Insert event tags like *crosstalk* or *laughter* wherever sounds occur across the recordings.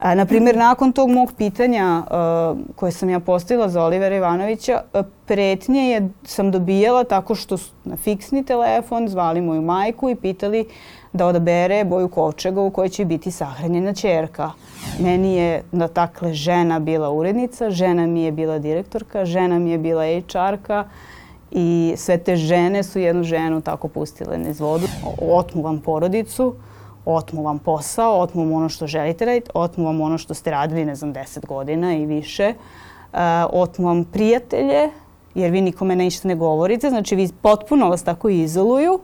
A, na primjer, nakon tog mog pitanja uh, koje sam ja postavila za Olivera Ivanovića, uh, pretnje je, sam dobijala tako što su na fiksni telefon zvali moju majku i pitali da odabere boju kovčega u kojoj će biti sahranjena čerka. Meni je, da takle, žena bila urednica, žena mi je bila direktorka, žena mi je bila HR-ka i sve te žene su jednu ženu tako pustile niz vodu. Otmu vam porodicu, otmu vam posao, otmu vam ono što želite raditi, otmu vam ono što ste radili, ne znam, 10 godina i više, uh, otmu vam prijatelje, jer vi nikome ništa ne govorite, znači vi potpuno vas tako izoluju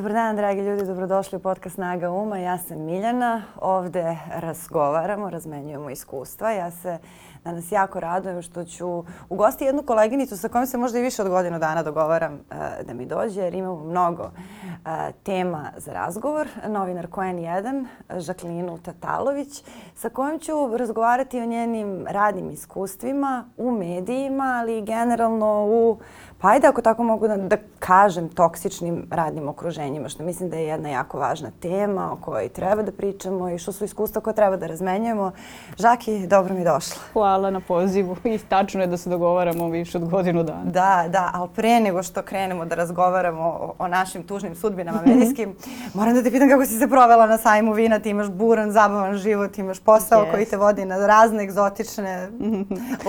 Dobar dan, dragi ljudi, dobrodošli u podcast Snaga Uma. Ja sam Miljana, ovde razgovaramo, razmenjujemo iskustva. Ja se danas jako radujem što ću ugosti jednu koleginicu sa kojom se možda i više od godinu dana dogovaram uh, da mi dođe, jer imamo mnogo uh, tema za razgovor. Novinar Koen 1, Žaklinu Tatalović, sa kojom ću razgovarati o njenim radnim iskustvima u medijima, ali i generalno u pa ajde ako tako mogu da, da kažem, toksičnim radnim okruženjima, što mislim da je jedna jako važna tema o kojoj treba da pričamo i što su iskustva koje treba da razmenjujemo. Žaki, dobro mi došla. Hvala na pozivu i tačno je da se dogovaramo više od godinu dana. Da, da, ali pre nego što krenemo da razgovaramo o, o našim tužnim sudbinama medijskim, moram da te pitam kako si se provela na sajmu vina, ti imaš buran, zabavan život, imaš posao yes. koji te vodi na razne egzotične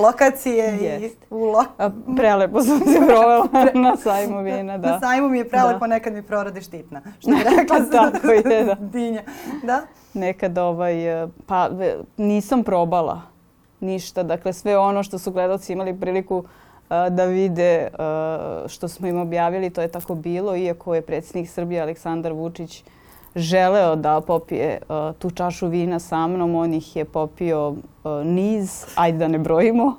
lokacije yes. i u lo... Prelepo sam se provela *laughs* na sajmu vina, da. Na sajmu mi je prelepo, da. nekad mi proradi štitna. *laughs* Što je rekla Tako je, da. *laughs* dinja. Da? Nekad ovaj, pa nisam probala ništa. Dakle, sve ono što su gledalci imali priliku uh, da vide uh, što smo im objavili, to je tako bilo, iako je predsjednik Srbije Aleksandar Vučić želeo da popije uh, tu čašu vina sa mnom, on ih je popio uh, niz, ajde da ne brojimo,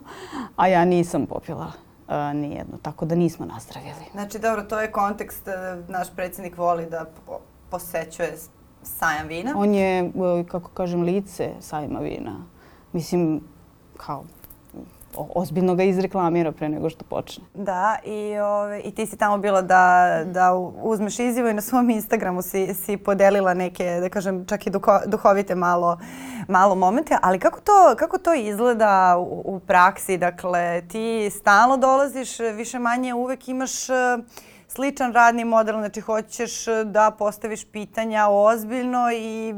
a ja nisam popila uh, nijednu, tako da nismo nazdravili. Znači, dobro, to je kontekst, naš predsjednik voli da posećuje sajam vina. On je, kako kažem, lice sajma vina. Mislim, kao ozbiljno ga izreklamira pre nego što počne. Da, i, ove, i ti si tamo bila da, da uzmeš izjavu i na svom Instagramu si, si podelila neke, da kažem, čak i duho, duhovite malo, malo momente, ali kako to, kako to izgleda u, u praksi? Dakle, ti stalno dolaziš, više manje uvek imaš uh, sličan radni model, znači hoćeš da postaviš pitanja ozbiljno i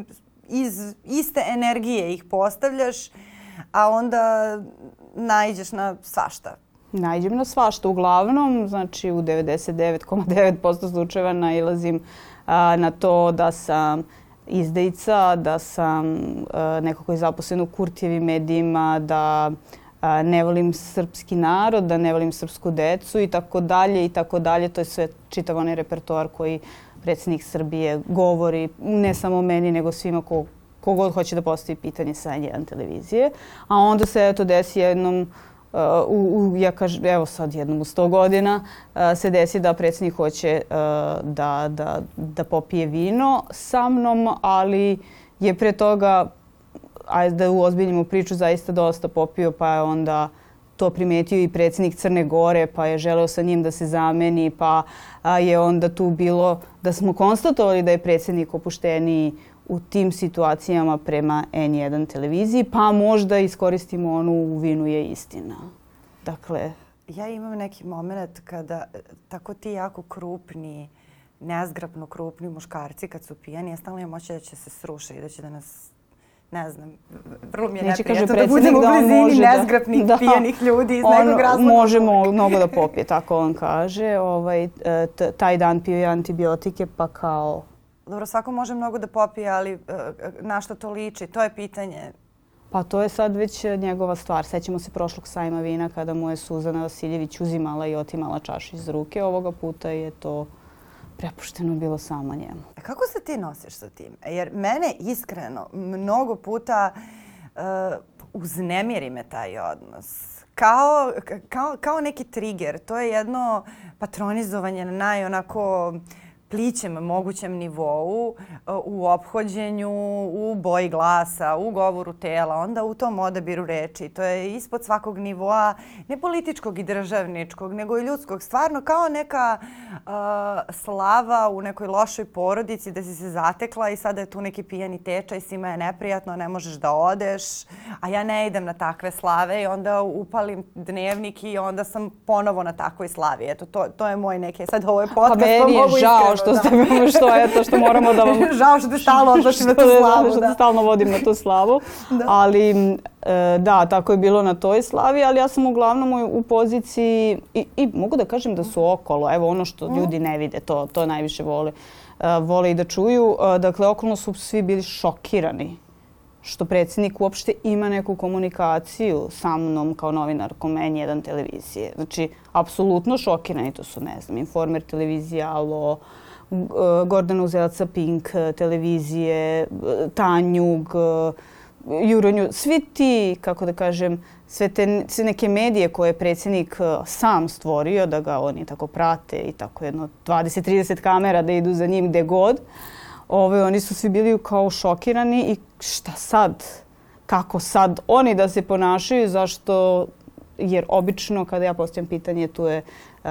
iz iste energije ih postavljaš a onda najđeš na svašta. Najđem na svašta. Uglavnom, znači u 99,9% slučajeva nailazim a, na to da sam izdejica, da sam a, neko koji je zaposlen u Kurtijevim medijima, da a, ne volim srpski narod, da ne volim srpsku decu i tako dalje i tako dalje. To je sve čitav onaj repertoar koji predsjednik Srbije govori ne samo meni nego svima ko kogod hoće da postavi pitanje sa jedan televizije. A onda se eto desi jednom uh, u, u, ja kažem, evo sad jednom u 100 godina uh, se desi da predsjednik hoće uh, da, da, da popije vino sa mnom, ali je pre toga, ajde da uozbiljimo priču, zaista dosta popio, pa je onda to primetio i predsjednik Crne Gore, pa je želeo sa njim da se zameni, pa je onda tu bilo da smo konstatovali da je predsjednik opušteniji u tim situacijama prema N1 televiziji, pa možda iskoristimo onu u vinu je istina. Dakle... Ja imam neki moment kada tako ti jako krupni, nezgrapno krupni muškarci kad su pijani, ja stalno imam da će se sruše i da će da nas ne znam, vrlo mi je neprijatno da budemo u blizini da, nezgrapnih da, pijanih ljudi iz nekog razloga. Možemo mnogo da popije, tako on kaže. Ovaj, taj dan pio je antibiotike, pa kao Dobro, svako može mnogo da popije, ali e, na što to liči? To je pitanje. Pa to je sad već njegova stvar. Sećamo se prošlog sajma vina kada mu je Suzana Vasiljević uzimala i otimala čaš iz ruke. Ovoga puta je to prepušteno bilo samo njemu. A kako se ti nosiš sa tim? Jer mene iskreno mnogo puta uh, uznemiri me taj odnos. Kao, kao, kao neki trigger. To je jedno patronizovanje na naj onako plićem mogućem nivou uh, u ophođenju, u boji glasa, u govoru tela, onda u tom odabiru reči. To je ispod svakog nivoa, ne političkog i državničkog, nego i ljudskog. Stvarno kao neka uh, slava u nekoj lošoj porodici da si se zatekla i sada je tu neki pijani tečaj, svima je neprijatno, ne možeš da odeš, a ja ne idem na takve slave i onda upalim dnevnik i onda sam ponovo na takvoj slavi. Eto, to, to je moj neke, sad ovo je podcast, pa meni je žao što, ste, da. što, eto, što moramo da vam... *laughs* žao što te stalno odlašim na tu slavu. Što da. te stalno vodim na tu slavu. da. Ali e, da, tako je bilo na toj slavi, ali ja sam uglavnom u, u poziciji i, i mogu da kažem da su okolo, evo ono što ljudi ne vide, to, to najviše vole, uh, vole i da čuju. Uh, dakle, okolno su svi bili šokirani što predsjednik uopšte ima neku komunikaciju sa mnom kao novinarkom N1 televizije. Znači, apsolutno šokirani. To su, ne znam, Informer televizija, Alo, Gordana Uzelaca Pink televizije, Tanjug, Juronju. Svi ti, kako da kažem, sve te sve neke medije koje je predsjednik sam stvorio, da ga oni tako prate i tako jedno 20-30 kamera da idu za njim gde god. Ove, oni su svi bili kao šokirani i šta sad? Kako sad oni da se ponašaju? Zašto? Jer obično kada ja postavljam pitanje tu je uh,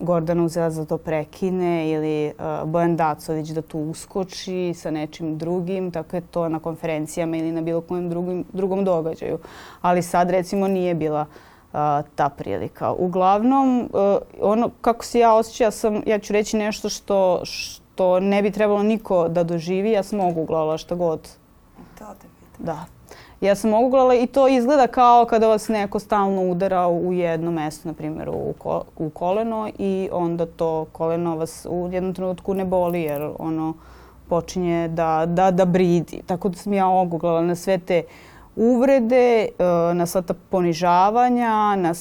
Gordana uzela za to prekine ili uh, Bojan Dacović da tu uskoči sa nečim drugim, tako je to na konferencijama ili na bilo kojem drugim, drugom događaju. Ali sad recimo nije bila uh, ta prilika. Uglavnom, uh, ono kako se ja osjećam, sam, ja ću reći nešto što, što ne bi trebalo niko da doživi. Ja sam oguglala šta god. To pitam. Da. Ja sam oguglala i to izgleda kao kada vas neko stalno udara u jedno mesto, na primjer u, ko, u koleno i onda to koleno vas u jednom trenutku ne boli jer ono počinje da, da, da bridi. Tako da sam ja oguglala na sve te uvrede, e, na sva ta ponižavanja, na,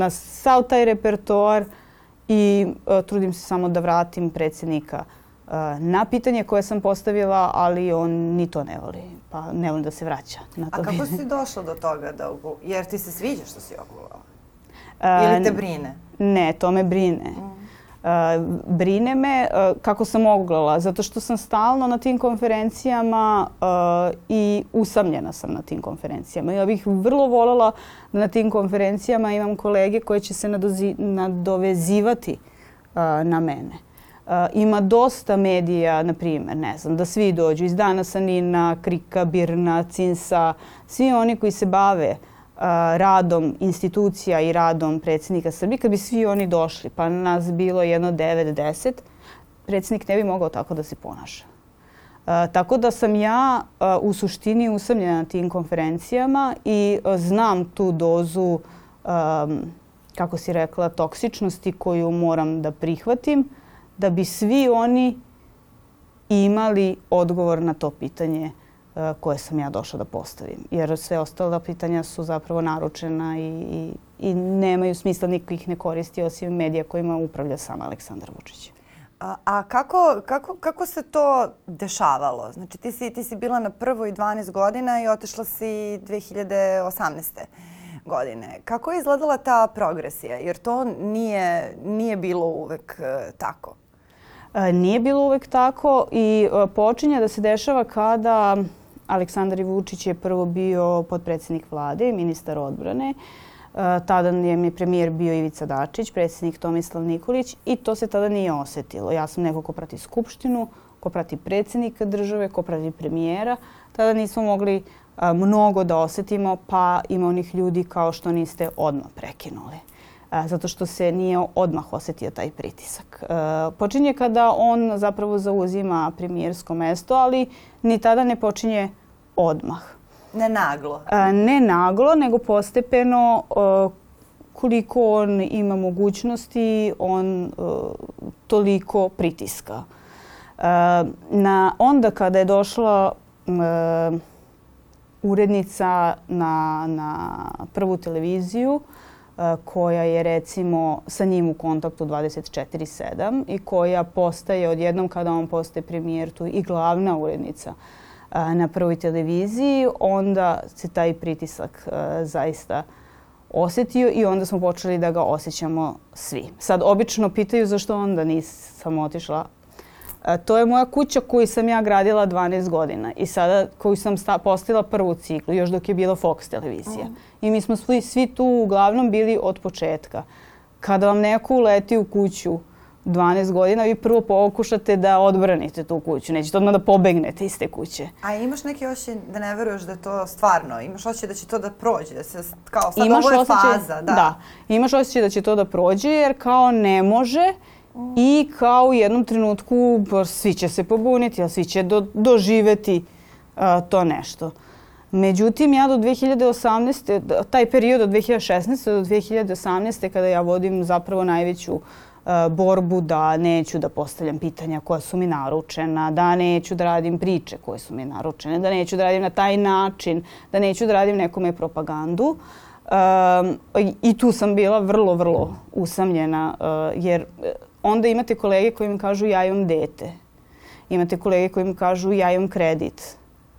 na sav taj repertoar i uh, trudim se samo da vratim predsjednika uh, na pitanje koje sam postavila, ali on ni to ne voli. Pa ne volim da se vraća na to. A kako si došla do toga? Da, jer ti se sviđa što si oguglala? Uh, Ili te brine? Ne, to me brine. Mm. Uh, brine me uh, kako sam oglala, zato što sam stalno na tim konferencijama uh, i usamljena sam na tim konferencijama. Ja bih vrlo voljela da na tim konferencijama imam kolege koje će se nadozi, nadovezivati uh, na mene. Uh, ima dosta medija, na primjer, ne znam, da svi dođu iz Dana Sanina, Krika, Birna, Cinsa, svi oni koji se bave uh, radom institucija i radom predsjednika Srbije, kad bi svi oni došli, pa nas bilo jedno 9-10, predsjednik ne bi mogao tako da se ponaša. Uh, tako da sam ja uh, u suštini usamljena na tim konferencijama i uh, znam tu dozu, kako si rekla, toksičnosti koju moram da prihvatim, da bi svi oni imali odgovor na to pitanje E, koje sam ja došla da postavim. Jer sve ostale pitanja su zapravo naručena i, i, i nemaju smisla, niko ih ne koristi osim medija kojima upravlja sam Aleksandar Vučić. A, a kako, kako, kako se to dešavalo? Znači ti si, ti si bila na prvoj 12 godina i otišla si 2018 godine. Kako je izgledala ta progresija? Jer to nije, nije bilo uvek uh, tako. E, nije bilo uvek tako i uh, počinje da se dešava kada Aleksandar Vučić je prvo bio podpredsjednik vlade i ministar odbrane. Uh, tada je mi premijer bio Ivica Dačić, predsjednik Tomislav Nikolić i to se tada nije osetilo. Ja sam neko ko prati Skupštinu, ko prati predsjednika države, ko prati premijera. Tada nismo mogli mnogo da osetimo, pa ima onih ljudi kao što niste odmah prekinuli zato što se nije odmah osetio taj pritisak. Počinje kada on zapravo zauzima premijersko mesto, ali ni tada ne počinje odmah. Ne naglo? Ne naglo, nego postepeno koliko on ima mogućnosti, on toliko pritiska. Na, onda kada je došla urednica na, na prvu televiziju, koja je recimo sa njim u kontaktu 24-7 i koja postaje odjednom kada on postaje premijer tu i glavna urednica na prvoj televiziji, onda se taj pritisak zaista osetio i onda smo počeli da ga osjećamo svi. Sad, obično pitaju zašto onda nisam otišla. To je moja kuća koju sam ja gradila 12 godina i sada koju sam sta, postila prvu ciklu, još dok je bila Fox televizija. Mm. I mi smo svi, svi tu uglavnom bili od početka. Kada vam neko uleti u kuću, 12 godina, vi prvo pokušate da odbranite tu kuću. Nećete odmah da pobegnete iz te kuće. A imaš neki osjećaj da ne veruješ da je to stvarno? Imaš osjećaj da će to da prođe? Da se, kao sad imaš ovo je osjećaj, faza. Da. da. Imaš osjećaj da će to da prođe jer kao ne može. I kao u jednom trenutku svi će se pobuniti, a svi će do, doživeti uh, to nešto. Međutim, ja do 2018. taj period od 2016. do 2018. kada ja vodim zapravo najveću borbu da neću da postavljam pitanja koja su mi naručena, da neću da radim priče koje su mi naručene, da neću da radim na taj način, da neću da radim nekome propagandu. Um, I tu sam bila vrlo, vrlo usamljena uh, jer onda imate kolege koji mi kažu ja imam dete. Imate kolege koji mi kažu ja imam kredit.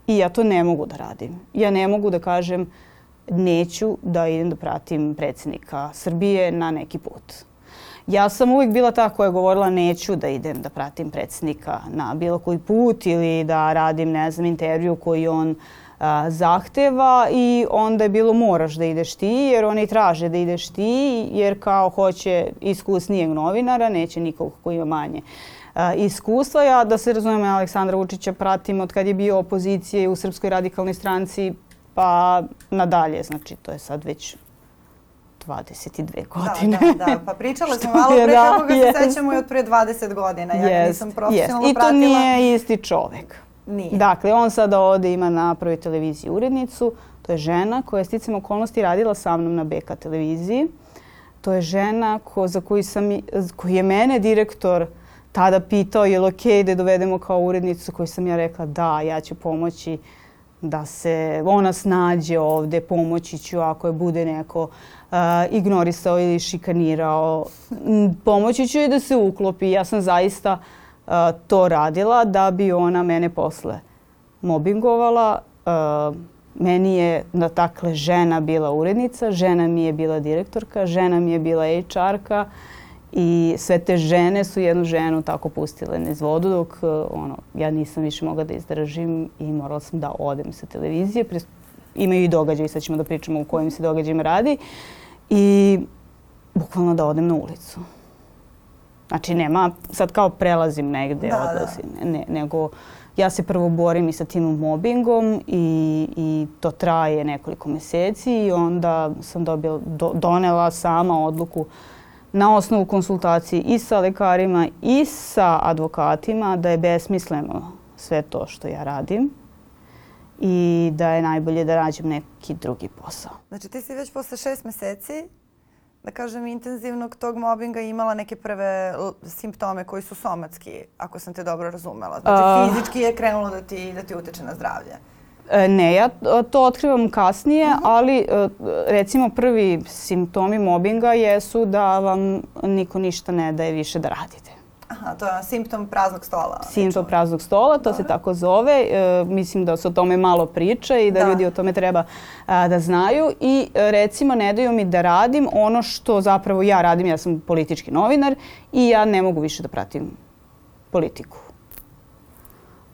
I ja to ne mogu da radim. Ja ne mogu da kažem neću da idem da pratim predsjednika Srbije na neki put. Ja sam uvijek bila ta koja je govorila neću da idem da pratim predsjednika na bilo koji put ili da radim, ne znam, intervju koji on a, zahteva i onda je bilo moraš da ideš ti jer oni traže da ideš ti jer kao hoće iskusnijeg novinara, neće nikog ko ima manje a, iskustva. Ja da se razumem, Aleksandra Vučića pratim od kad je bio opozicije u Srpskoj radikalnoj stranci pa nadalje. Znači to je sad već 22 godine. Da, da, da. Pa pričale *laughs* smo malo pre da, kako ga yes. se sećamo i od pre 20 godina. Ja yes, nisam profesionalno yes. I to pratila. nije isti čovek. Nije. Dakle, on sada ovde ima na prvoj televiziji urednicu. To je žena koja je sticam okolnosti radila sa mnom na BK televiziji. To je žena ko, za koju sam, koji je mene direktor tada pitao je li okay da je dovedemo kao urednicu koju sam ja rekla da, ja ću pomoći da se ona snađe ovde, pomoći ću ako je bude neko uh, ignorisao ili šikanirao. Pomoći ću i da se uklopi. Ja sam zaista to radila da bi ona mene posle mobingovala. Meni je, da takle, žena bila urednica, žena mi je bila direktorka, žena mi je bila HR-ka i sve te žene su jednu ženu tako pustile niz vodu dok ono, ja nisam više mogla da izdržim i morala sam da odem sa televizije. Imaju i događaj, sad ćemo da pričamo u kojim se događajima radi. I bukvalno da odem na ulicu. Znači nema, sad kao prelazim negde, da, odlazim, da. Ne, nego ja se prvo borim i sa tim mobbingom i, i to traje nekoliko meseci i onda sam dobila, do, donela sama odluku na osnovu konsultacije i sa lekarima i sa advokatima da je besmisleno sve to što ja radim i da je najbolje da rađem neki drugi posao. Znači ti si već posle šest meseci da kažem, intenzivnog tog mobinga imala neke prve simptome koji su somatski, ako sam te dobro razumela. Znači, uh, fizički je krenulo da ti, da ti uteče na zdravlje. E, ne, ja to otkrivam kasnije, uh mhm. -huh. ali e, recimo prvi simptomi mobinga jesu da vam niko ništa ne daje više da radite. Aha, to je simptom praznog stola. Simptom praznog stola, to Dobre. se tako zove. E, mislim da se o tome malo priča i da, da. ljudi o tome treba a, da znaju. I e, recimo ne daju mi da radim ono što zapravo ja radim. Ja sam politički novinar i ja ne mogu više da pratim politiku.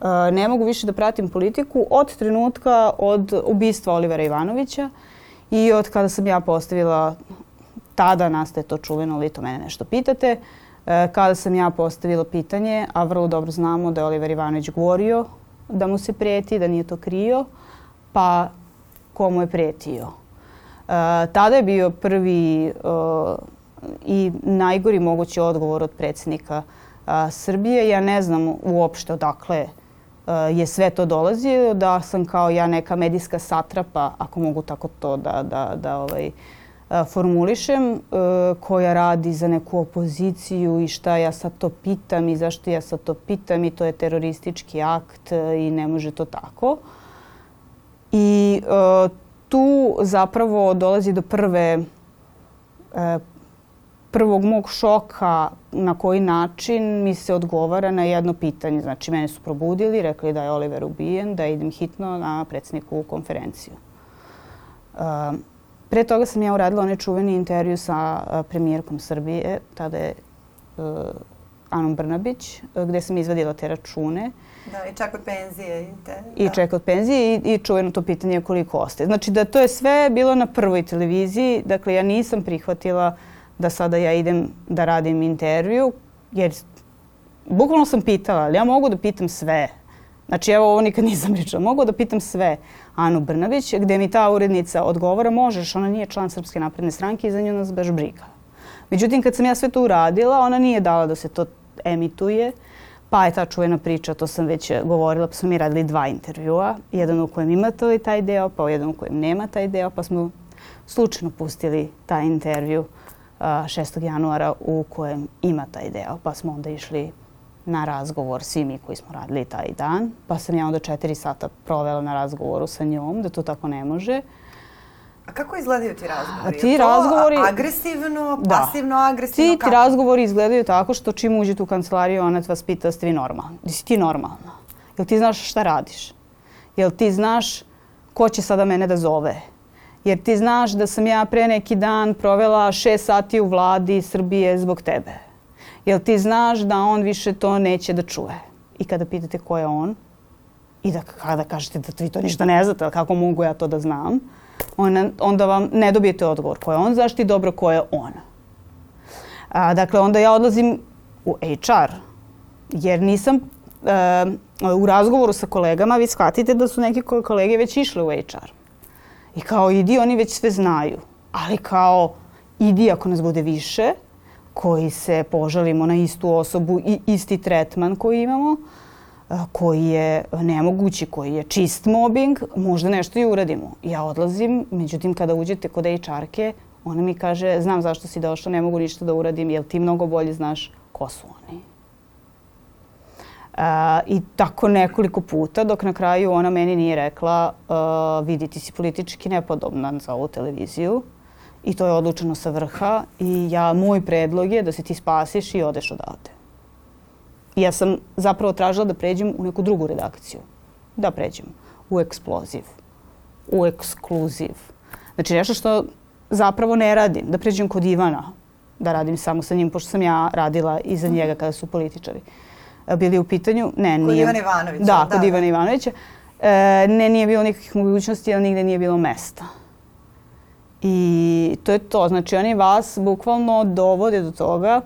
E, ne mogu više da pratim politiku od trenutka od ubistva Olivera Ivanovića i od kada sam ja postavila tada nastaje to čuveno, vi to mene nešto pitate, E, kada sam ja postavila pitanje, a vrlo dobro znamo da je Oliver Ivanović govorio da mu se prijeti, da nije to krio, pa komu je prijetio. E, tada je bio prvi e, i najgori mogući odgovor od predsjednika Srbije. Ja ne znam uopšte odakle je sve to dolazio, da sam kao ja neka medijska satrapa, ako mogu tako to da, da, da ovaj, formulišem, koja radi za neku opoziciju i šta ja sad to pitam i zašto ja sad to pitam i to je teroristički akt i ne može to tako. I tu zapravo dolazi do prve prvog mog šoka na koji način mi se odgovara na jedno pitanje. Znači, mene su probudili, rekli da je Oliver ubijen, da idem hitno na predsjednikovu konferenciju pre toga sam ja uradila onaj čuveni intervju sa premijerkom Srbije, tada je Anom Brnabić, gde sam izvadila te račune. Da, i čak od penzije. I, te, I da. ček od penzije i, i čuveno to pitanje koliko ostaje. Znači da to je sve bilo na prvoj televiziji, dakle ja nisam prihvatila da sada ja idem da radim intervju, jer bukvalno sam pitala, ali ja mogu da pitam sve. Znači, evo ovo nikad nisam pričala. Mogu da pitam sve Anu Brnavić, gde mi ta urednica odgovora, možeš, ona nije član Srpske napredne stranke i za nju nas baš briga. Međutim, kad sam ja sve to uradila, ona nije dala da se to emituje. Pa je ta čuvena priča, to sam već govorila, pa smo mi radili dva intervjua. Jedan u kojem imate taj deo, pa jedan u kojem nema taj deo, pa smo slučajno pustili taj intervju 6. januara u kojem ima taj deo, pa smo onda išli na razgovor svi mi koji smo radili taj dan. Pa sam ja onda četiri sata provela na razgovoru sa njom, da to tako ne može. A kako izgledaju ti razgovori? A ti razgovori... agresivno, da. pasivno agresivno? Ti, ti razgovori izgledaju tako što čim uđete u kancelariju, ona vas pita ste vi normalni. Di si ti normalna? Jel ti znaš šta radiš? Jel ti znaš ko će sada mene da zove? Jer ti znaš da sam ja pre neki dan provela šest sati u vladi Srbije zbog tebe. Jel ti znaš da on više to neće da čuje? I kada pitate ko je on, i da kada kažete da vi to ništa ne znate, kako mogu ja to da znam, ona, onda vam ne dobijete odgovor ko je on, zašto i dobro ko je on. A, dakle, onda ja odlazim u HR, jer nisam e, u razgovoru sa kolegama, vi shvatite da su neki kolege već išli u HR. I kao idi, oni već sve znaju. Ali kao idi ako nas bude više, koji se požalimo na istu osobu i isti tretman koji imamo, koji je nemogući, koji je čist mobbing, možda nešto i uradimo. Ja odlazim, međutim kada uđete kod HR-ke, ona mi kaže, znam zašto si došla, ne mogu ništa da uradim, jer ti mnogo bolje znaš ko su oni. Uh, I tako nekoliko puta, dok na kraju ona meni nije rekla, uh, vidi ti si politički nepodobna za ovu televiziju i to je odlučeno sa vrha i ja, moj predlog je da se ti spasiš i odeš odavde. I ja sam zapravo tražila da pređem u neku drugu redakciju. Da pređem u eksploziv, u ekskluziv. Znači nešto što zapravo ne radim. Da pređem kod Ivana, da radim samo sa njim, pošto sam ja radila iza njega kada su političari bili u pitanju. Ne, kod nije, Ivana Ivanovića. Da, kod da, Ivana Ivanovića. E, ne, nije bilo nikakvih mogućnosti, ali nigde nije bilo mesta. I to je to. Znači oni vas bukvalno dovode do toga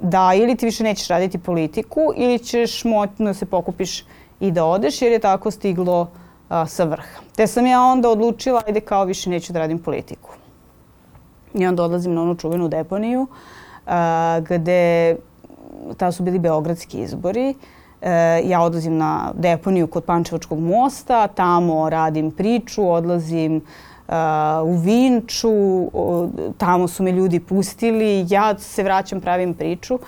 da ili ti više nećeš raditi politiku ili ćeš moći da se pokupiš i da odeš jer je tako stiglo a, sa vrha. Te sam ja onda odlučila ajde kao više neću da radim politiku. I onda odlazim na onu čuvenu deponiju a, gde tada su bili beogradski izbori. E, ja odlazim na deponiju kod Pančevačkog mosta, tamo radim priču, odlazim u Vinču, tamo su me ljudi pustili, ja se vraćam, pravim priču.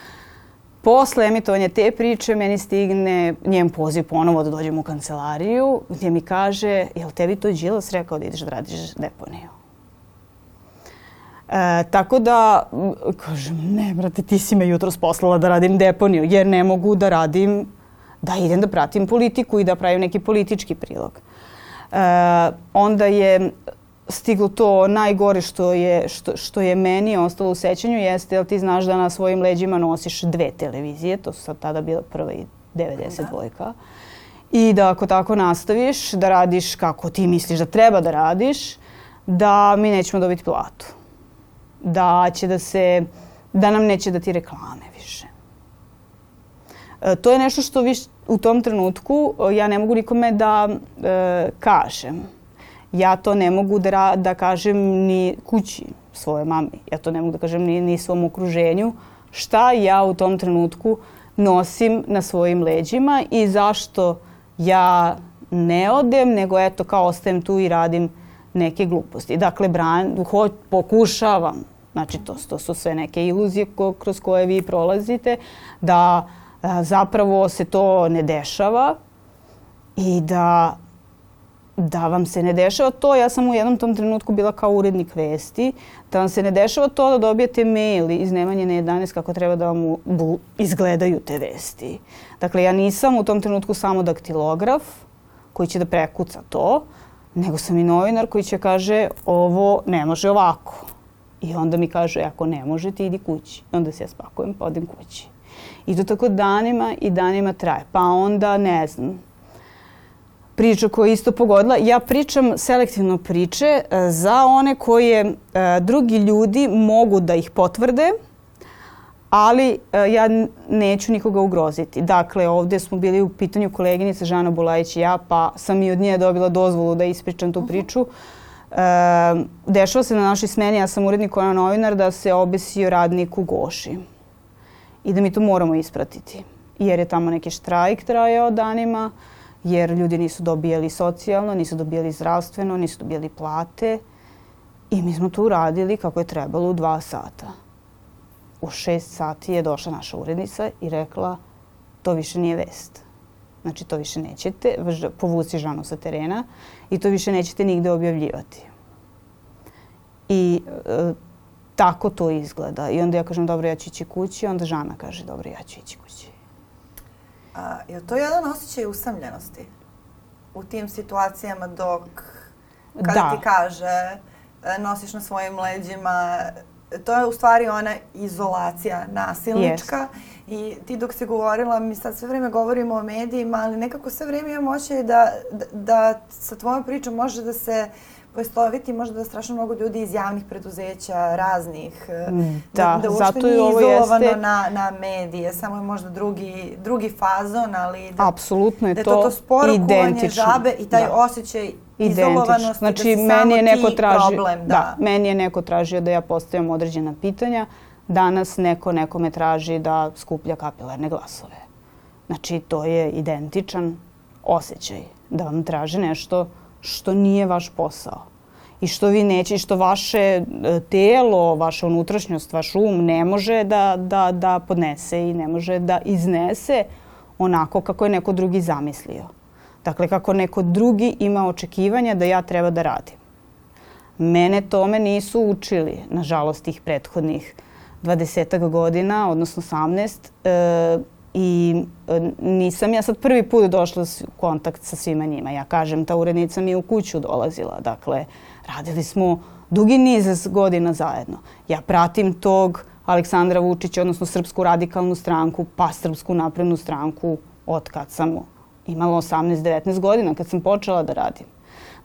Posle emitovanja te priče meni stigne njen poziv ponovo da dođem u kancelariju gdje mi kaže, jel tebi to Đilas rekao da ideš da radiš deponiju? E, tako da, kažem, ne, brate, ti si me jutro poslala da radim deponiju, jer ne mogu da radim, da idem da pratim politiku i da pravim neki politički prilog. E, onda je stiglo to najgore što je, što, što je meni ostalo u sećanju jeste, jel ti znaš da na svojim leđima nosiš dve televizije, to su sad tada bila prva i 90 dvojka. Da. I da ako tako nastaviš, da radiš kako ti misliš da treba da radiš, da mi nećemo dobiti platu. Da će da se, da nam neće da ti reklame više. E, to je nešto što viš, u tom trenutku ja ne mogu nikome da e, kažem ja to ne mogu da, da kažem ni kući svoje mami. Ja to ne mogu da kažem ni, ni svom okruženju. Šta ja u tom trenutku nosim na svojim leđima i zašto ja ne odem, nego eto kao ostajem tu i radim neke gluposti. Dakle, bran, ho, pokušavam, znači to, to su sve neke iluzije ko, kroz koje vi prolazite, da a, zapravo se to ne dešava i da da vam se ne dešava to, ja sam u jednom tom trenutku bila kao urednik vesti, da vam se ne dešava to da dobijete mail iz Nemanje na 11 kako treba da vam izgledaju te vesti. Dakle, ja nisam u tom trenutku samo daktilograf koji će da prekuca to, nego sam i novinar koji će kaže ovo ne može ovako. I onda mi kaže ako ne može ti idi kući. I onda se ja spakujem pa odem kući. I to tako danima i danima traje. Pa onda ne znam, priča koja je isto pogodila. Ja pričam selektivno priče e, za one koje e, drugi ljudi mogu da ih potvrde, ali e, ja neću nikoga ugroziti. Dakle, ovde smo bili u pitanju koleginice Žana Bulajić i ja, pa sam i od nje dobila dozvolu da ispričam tu priču. Dešava se na našoj smeni, ja sam urednik ona novinar, da se obesio radnik u Goši. I da mi to moramo ispratiti. Jer je tamo neki štrajk trajao danima, jer ljudi nisu dobijali socijalno, nisu dobijali zdravstveno, nisu dobijali plate. I mi smo to uradili kako je trebalo u dva sata u šest sati je došla naša urednica i rekla to više nije vest. Znači to više nećete, povuci Žanu sa terena i to više nećete nigde objavljivati. I e, tako to izgleda. I onda ja kažem dobro ja ću ići kući, onda Žana kaže dobro ja ću ići kući. A, je to jedan osjećaj usamljenosti u tim situacijama dok kada da. ti kaže e, nosiš na svojim leđima to je u stvari ona izolacija nasilnička yes. i ti dok si govorila, mi sad sve vreme govorimo o medijima, ali nekako sve vreme imam očaj da, da, da sa tvojom pričom može da se poistoviti možda da strašno mnogo ljudi iz javnih preduzeća, raznih, mm, da, da, da uopšte zato nije ovo izolovano jeste... na, na medije, samo je možda drugi, drugi fazon, ali da, Apsolutno je da to, to, to sporo žabe i taj da. osjećaj identično. Znači, da meni je neko tražio, problem, da. da. meni je neko tražio da ja postavljam određena pitanja. Danas neko nekome traži da skuplja kapilarne glasove. Znači, to je identičan osjećaj. Da vam traže nešto što nije vaš posao. I što vi neće, što vaše e, telo, vaša unutrašnjost, vaš um ne može da, da, da podnese i ne može da iznese onako kako je neko drugi zamislio. Dakle, kako neko drugi ima očekivanja da ja treba da radim. Mene tome nisu učili, nažalost, tih prethodnih 20 godina, odnosno 18. E, I e, nisam ja sad prvi put došla u kontakt sa svima njima. Ja kažem, ta urednica mi je u kuću dolazila. Dakle, radili smo dugi niz godina zajedno. Ja pratim tog Aleksandra Vučića, odnosno Srpsku radikalnu stranku, pa Srpsku naprednu stranku od kad sam imala 18-19 godina kad sam počela da radim.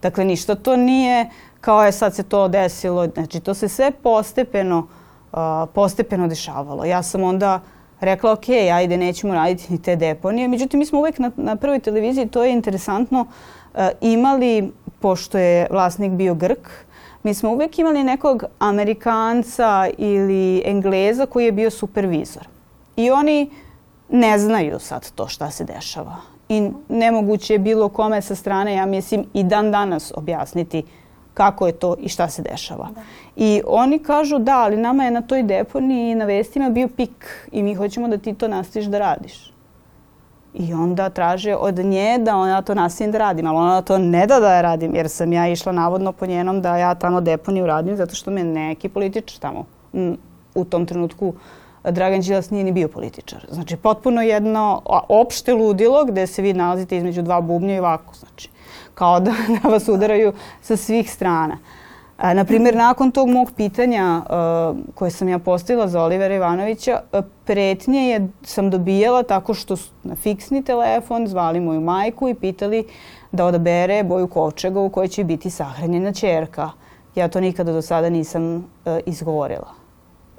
Dakle, ništa to nije kao je sad se to desilo. Znači, to se sve postepeno, uh, postepeno dešavalo. Ja sam onda rekla, ok, ajde, nećemo raditi ni te deponije. Međutim, mi smo uvek na, na prvoj televiziji, to je interesantno, uh, imali, pošto je vlasnik bio Grk, mi smo uvek imali nekog Amerikanca ili Engleza koji je bio supervizor. I oni ne znaju sad to šta se dešava i nemoguće je bilo kome sa strane, ja mislim, i dan danas objasniti kako je to i šta se dešava. Da. I oni kažu da, ali nama je na toj deponiji na vestima bio pik i mi hoćemo da ti to nastaviš da radiš. I onda traže od nje da ona to nastavim da radim, ali ona to ne da da ja radim, jer sam ja išla navodno po njenom da ja tamo deponiju radim zato što me neki političar tamo u tom trenutku Dragan Đilas nije ni bio političar. Znači, potpuno jedno opšte ludilo gde se vi nalazite između dva bubnja i ovako, znači, kao da, *laughs* da vas udaraju sa svih strana. A, na primjer, nakon tog mog pitanja uh, koje sam ja postavila za Olivera Ivanovića, pretnje je, sam dobijala tako što na fiksni telefon zvali moju majku i pitali da odabere boju kovčega u kojoj će biti sahranjena čerka. Ja to nikada do sada nisam uh, izgovorila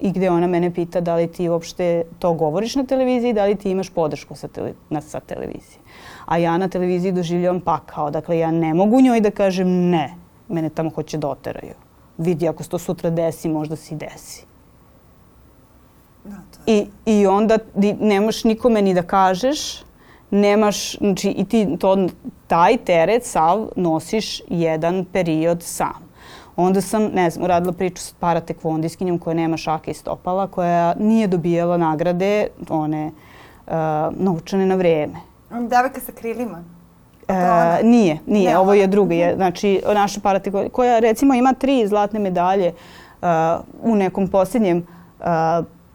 i gde ona mene pita da li ti uopšte to govoriš na televiziji, da li ti imaš podršku sa, tele, na, sa televizije. A ja na televiziji doživljavam pakao. Dakle, ja ne mogu njoj da kažem ne. Mene tamo hoće da oteraju. Vidi, ako se to sutra desi, možda se i desi. Da, to je. I, I onda di, nemaš nikome ni da kažeš, nemaš, znači i ti to, taj teret sav nosiš jedan period sam. Onda sam, ne znam, uradila priču s paratekvondiskinjom koja nema šake i stopala, koja nije dobijala nagrade, one uh, novčane na vreme. Devojka sa krilima? E, nije, nije, ne, ovo je druga. Je, znači, naša paratekvondiskinja koja recimo ima tri zlatne medalje uh, u nekom posljednjem uh,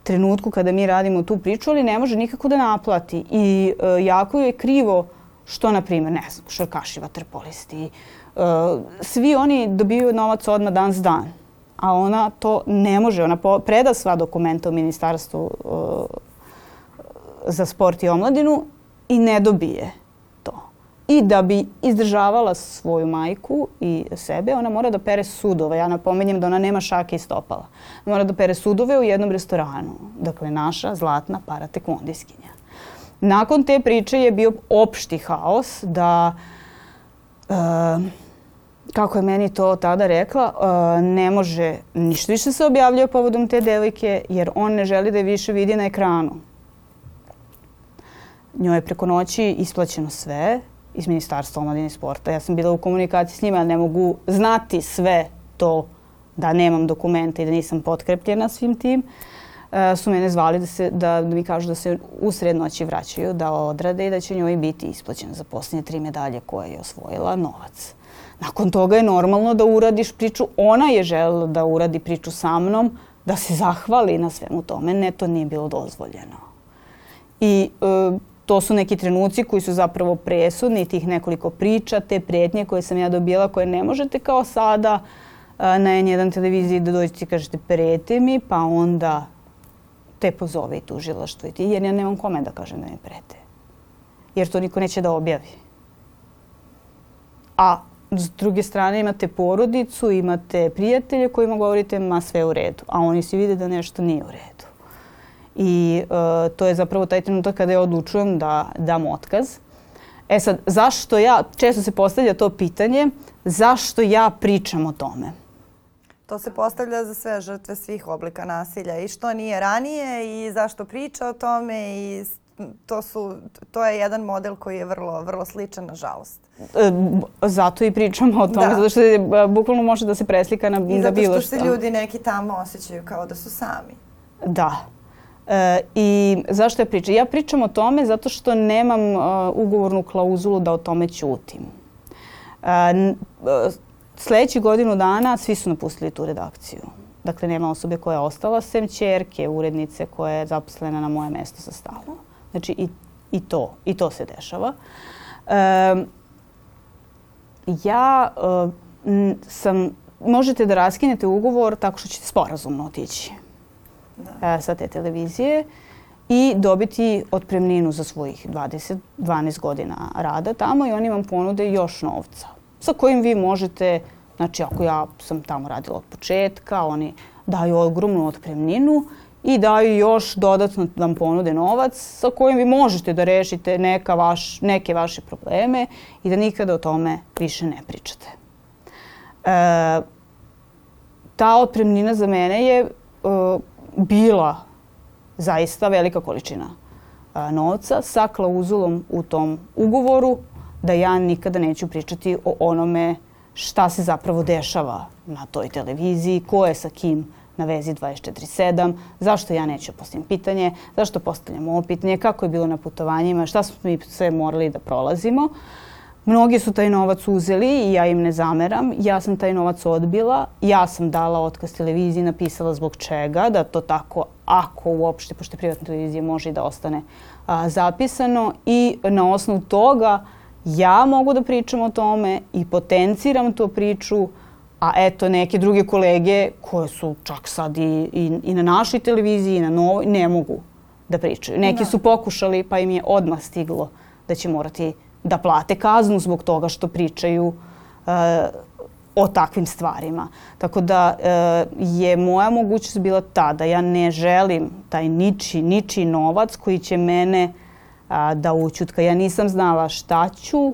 trenutku kada mi radimo tu priču, ali ne može nikako da naplati. I uh, jako je krivo što, na primjer, ne znam, šarkaši, vaterpolisti, uh, svi oni dobijaju novac odmah dan s dan. A ona to ne može. Ona preda sva dokumenta u ministarstvu uh, za sport i omladinu i ne dobije to. I da bi izdržavala svoju majku i sebe, ona mora da pere sudove. Ja napominjem da ona nema šake i stopala. Mora da pere sudove u jednom restoranu. Dakle, naša zlatna paratekvondiskinja. Nakon te priče je bio opšti haos da uh, kako je meni to tada rekla, uh, ne može ništa više se objavljuje povodom te devojke jer on ne želi da je više vidi na ekranu. Njoj je preko noći isplaćeno sve iz Ministarstva omladine i sporta. Ja sam bila u komunikaciji s njima, ali ne mogu znati sve to da nemam dokumenta i da nisam potkrepljena svim tim. Uh, su mene zvali da, se, da, da mi kažu da se u sred noći vraćaju, da odrade i da će njoj biti isplaćeno za posljednje tri medalje koje je osvojila novac. Nakon toga je normalno da uradiš priču. Ona je želela da uradi priču sa mnom, da se zahvali na svemu tome. Ne, to nije bilo dozvoljeno. I e, to su neki trenuci koji su zapravo presudni, tih nekoliko priča, te pretnje koje sam ja dobijala, koje ne možete kao sada na N1 televiziji da dođete i kažete prete mi, pa onda te pozove i tužilaštvo i ti, jer ja nemam kome da kažem da mi prete. Jer to niko neće da objavi. A S druge strane imate porodicu, imate prijatelje kojima govorite ma sve u redu, a oni svi vide da nešto nije u redu. I uh, to je zapravo taj trenutak kada ja odlučujem da dam otkaz. E sad, zašto ja, često se postavlja to pitanje, zašto ja pričam o tome? To se postavlja za sve žrtve svih oblika nasilja i što nije ranije i zašto priča o tome i to, su, to je jedan model koji je vrlo, vrlo sličan, nažalost. E, zato i pričamo o tome, da. zato što je, bukvalno može da se preslika na, I na bilo što. I zato što se ljudi neki tamo osjećaju kao da su sami. Da. E, I zašto ja pričam? Ja pričam o tome zato što nemam uh, ugovornu klauzulu da o tome ćutim. E, sledeći godinu dana svi su napustili tu redakciju. Dakle, nema osobe koja je ostala, sem čerke, urednice koja je zaposlena na moje mesto sa stalno. Znači i, i, to, i to se dešava. Um, ja uh, sam, možete da raskinete ugovor tako što ćete sporazumno otići da. uh, sa te televizije i dobiti otpremninu za svojih 20, 12 godina rada tamo i oni vam ponude još novca sa kojim vi možete, znači ako ja sam tamo radila od početka, oni daju ogromnu otpremninu i daju još dodatno da vam ponude novac sa kojim vi možete da rešite neka vaš, neke vaše probleme i da nikada o tome više ne pričate. E, ta otpremnina za mene je e, bila zaista velika količina novca sa klauzulom u tom ugovoru da ja nikada neću pričati o onome šta se zapravo dešava na toj televiziji, ko je sa kim na vezi 24-7, zašto ja neću postavim pitanje, zašto postavljam ovo pitanje, kako je bilo na putovanjima, šta smo mi sve morali da prolazimo. Mnogi su taj novac uzeli i ja im ne zameram. Ja sam taj novac odbila. Ja sam dala otkaz televiziji, napisala zbog čega, da to tako, ako uopšte, pošto privatna televizija, može i da ostane a, zapisano. I na osnovu toga ja mogu da pričam o tome i potenciram tu priču A eto, neke druge kolege koje su čak sad i, i, i na našoj televiziji i na novoj, ne mogu da pričaju. Neki da. su pokušali pa im je odmah stiglo da će morati da plate kaznu zbog toga što pričaju uh, o takvim stvarima. Tako da uh, je moja mogućnost bila ta da ja ne želim taj niči, niči novac koji će mene uh, da učutka. Ja nisam znala šta ću,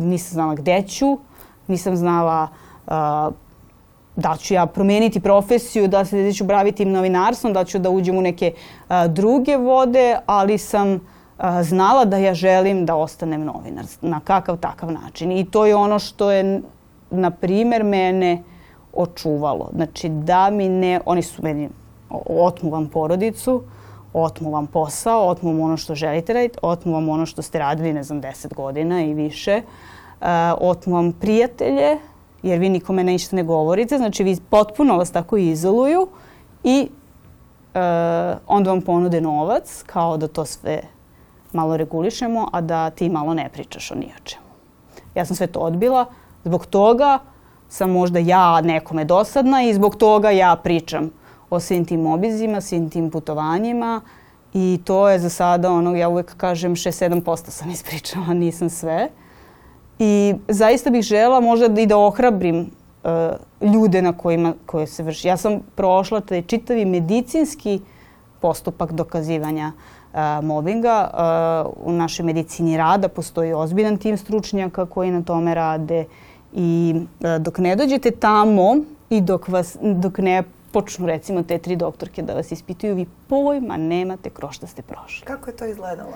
nisam znala gde ću, nisam znala uh, da ću ja promeniti profesiju, da se da ću braviti novinarstvom, da ću da uđem u neke a, druge vode, ali sam a, znala da ja želim da ostanem novinar na kakav takav način. I to je ono što je, na primer, mene očuvalo. Znači da mi ne, oni su meni otmu vam porodicu, otmu vam posao, otmu vam ono što želite raditi, otmu vam ono što ste radili, ne znam, deset godina i više, uh, otmu vam prijatelje, jer vi nikome ništa ne govorite, znači vi potpuno vas tako izoluju i e, onda vam ponude novac kao da to sve malo regulišemo, a da ti malo ne pričaš o nijačemu. Ja sam sve to odbila. Zbog toga sam možda ja nekome dosadna i zbog toga ja pričam o svim tim obizima, svim tim putovanjima i to je za sada ono, ja uvek kažem 6-7% sam ispričala, *laughs* nisam sve. I zaista bih žela možda i da ohrabrim uh, ljude na kojima koje se vrši. Ja sam prošla taj čitavi medicinski postupak dokazivanja uh, mobinga. Uh, u našoj medicini rada postoji ozbiljan tim stručnjaka koji na tome rade i uh, dok ne dođete tamo i dok, vas, dok ne počnu recimo te tri doktorke da vas ispituju, vi pojma nemate kroz šta ste prošli. Kako je to izgledalo?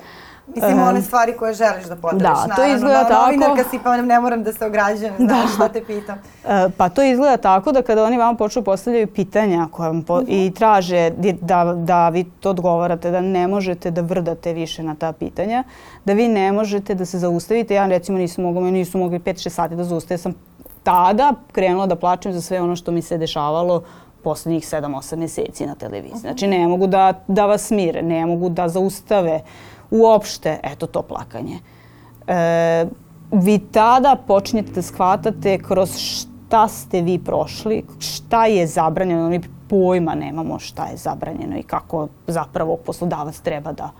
Mislim, one stvari koje želiš da podeliš. Da, naravno. to izgleda tako. Novinarka si, pa ne moram da se ograđujem, da. znaš šta te pitam. Uh, pa to izgleda tako da kada oni vam počnu postavljaju pitanja koja vam po, uh -huh. i mhm. traže da, da vi to odgovarate, da ne možete da vrdate više na ta pitanja, da vi ne možete da se zaustavite. Ja recimo nisam mogla, nisu mogli 5-6 sati da zaustavim. sam tada krenula da plačem za sve ono što mi se dešavalo poslednjih 7-8 meseci na televiziji. Znači ne mogu da, da vas smire, ne mogu da zaustave uopšte, eto to plakanje. E, vi tada počinjete da shvatate kroz šta ste vi prošli, šta je zabranjeno, mi pojma nemamo šta je zabranjeno i kako zapravo poslodavac treba da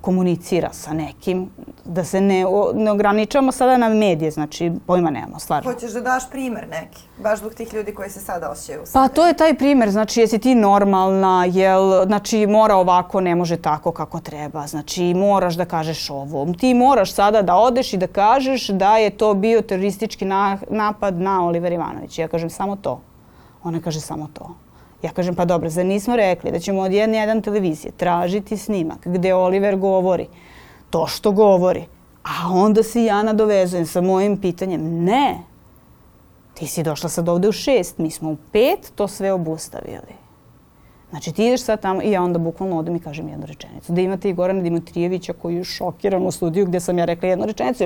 komunicira sa nekim, da se ne, ne ograničavamo sada na medije, znači pojma nemamo, stvarno. Hoćeš da daš primer neki, baš zbog tih ljudi koji se sada osjećaju u Pa to je taj primer, znači jesi ti normalna, jel, znači mora ovako, ne može tako kako treba, znači moraš da kažeš ovo. Ti moraš sada da odeš i da kažeš da je to bio teroristički na, napad na Oliver Ivanović. Ja kažem samo to. Ona kaže samo to. Ja kažem, pa dobro, zar nismo rekli da ćemo od jedne jedan televizije tražiti snimak gde Oliver govori to što govori, a onda se ja nadovezujem sa mojim pitanjem. Ne, ti si došla sad ovde u šest, mi smo u pet to sve obustavili. Znači ti ideš sad tamo i ja onda bukvalno odem i kažem jednu rečenicu. Da imate i Gorana Dimitrijevića koji je šokiran u studiju gde sam ja rekla jednu rečenicu.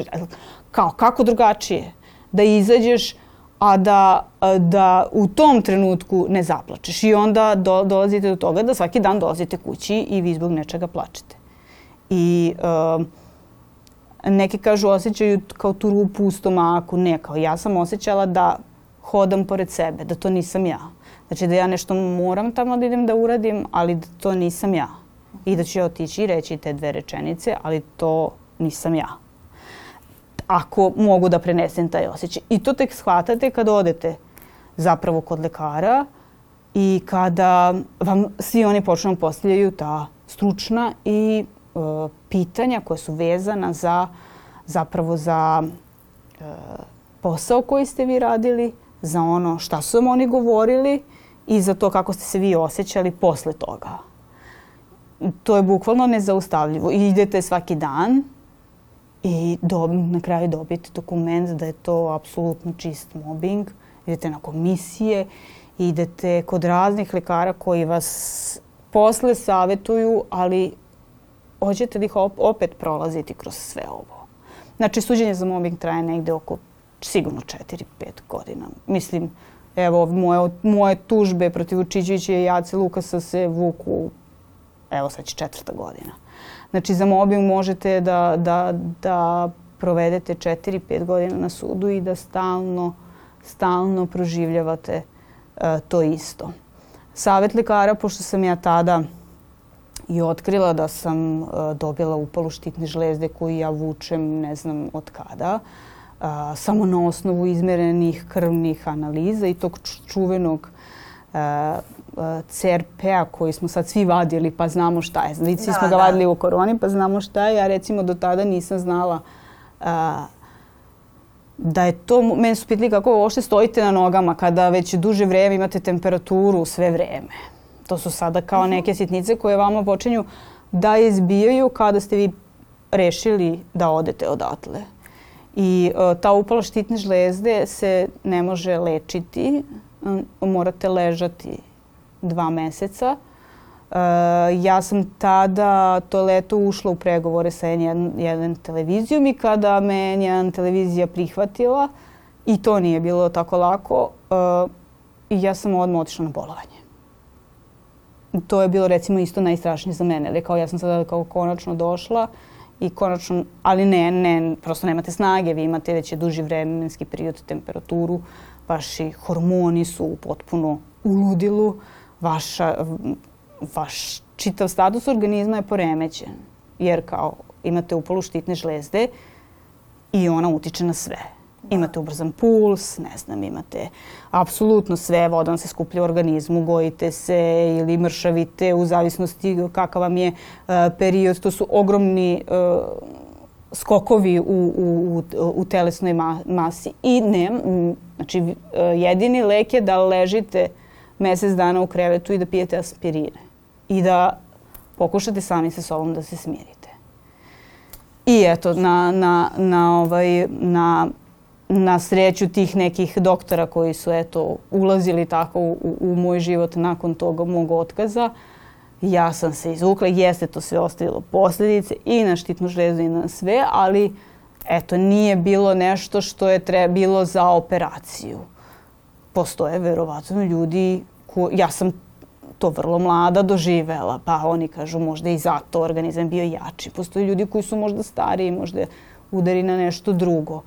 Kao, kako drugačije? Da izađeš a da, da u tom trenutku ne zaplačeš. I onda do, dolazite do toga da svaki dan dolazite kući i vi zbog nečega plačete. I uh, neki kažu osjećaju kao tu rupu u stomaku. Ne, kao ja sam osjećala da hodam pored sebe, da to nisam ja. Znači da ja nešto moram tamo da idem da uradim, ali da to nisam ja. I da ću ja otići i reći te dve rečenice, ali to nisam ja ako mogu da prenesem taj osjećaj. I to tek shvatate kada odete zapravo kod lekara i kada vam svi oni počnu da postavljaju ta stručna i e, pitanja koja su vezana za zapravo za e, posao koji ste vi radili, za ono šta su vam oni govorili i za to kako ste se vi osjećali posle toga. To je bukvalno nezaustavljivo. Idete svaki dan i do, na kraju dobiti dokument da je to apsolutno čist mobbing. Idete na komisije, idete kod raznih lekara koji vas posle savetuju, ali hoćete da ih opet prolaziti kroz sve ovo. Znači, suđenje za mobbing traje negde oko sigurno 4-5 godina. Mislim, evo, moje, moje tužbe protiv Učićevića i Jace Lukasa se vuku, evo sad će četvrta godina. Znači za mobbing možete da, da, da provedete 4-5 godina na sudu i da stalno, stalno proživljavate uh, to isto. Savet lekara, pošto sam ja tada i otkrila da sam uh, dobila upalu štitne žlezde koju ja vučem ne znam od kada, uh, samo na osnovu izmerenih krvnih analiza i tog čuvenog uh, CRP-a koji smo sad svi vadili pa znamo šta je. Znači, svi da, smo ga da. vadili u koroni pa znamo šta je. Ja recimo do tada nisam znala a, da je to, meni su pitali kako uopšte stojite na nogama kada već duže vreme imate temperaturu sve vreme. To su sada kao mhm. neke sitnice koje vama počinju da izbijaju kada ste vi rešili da odete odatle. I uh, ta upala štitne žlezde se ne može lečiti, um, morate ležati dva meseca. Uh, ja sam tada to leto ušla u pregovore sa jedan, jedan televizijom i kada me jedan televizija prihvatila i to nije bilo tako lako, uh, ja sam odmah otišla na bolovanje. To je bilo recimo isto najstrašnije za mene. Ali kao ja sam sada kao konačno došla i konačno, ali ne, ne, prosto nemate snage, vi imate već duži vremenski period temperaturu, vaši hormoni su potpuno u ludilu, vaša, vaš čitav status organizma je poremećen, jer kao imate upalu štitne žlezde i ona utiče na sve. Imate ubrzan puls, ne znam, imate apsolutno sve, voda vam se skuplja u organizmu, gojite se ili mršavite u zavisnosti kakav vam je uh, period. To su ogromni uh, skokovi u, u, u, u telesnoj ma masi i ne, znači uh, jedini lek je da ležite mesec dana u krevetu i da pijete aspirine i da pokušate sami sa sobom da se smirite. I eto, na, na, na, ovaj, na na sreću tih nekih doktora koji su eto ulazili tako u, u moj život nakon toga mog otkaza. Ja sam se izvukla, jeste to sve ostavilo posljedice i na štitnu žlezu i na sve, ali eto nije bilo nešto što je tre, bilo za operaciju. Postoje verovatno ljudi, ko, ja sam to vrlo mlada doživela, pa oni kažu možda i zato organizam bio jači. Postoje ljudi koji su možda stariji, možda udari na nešto drugo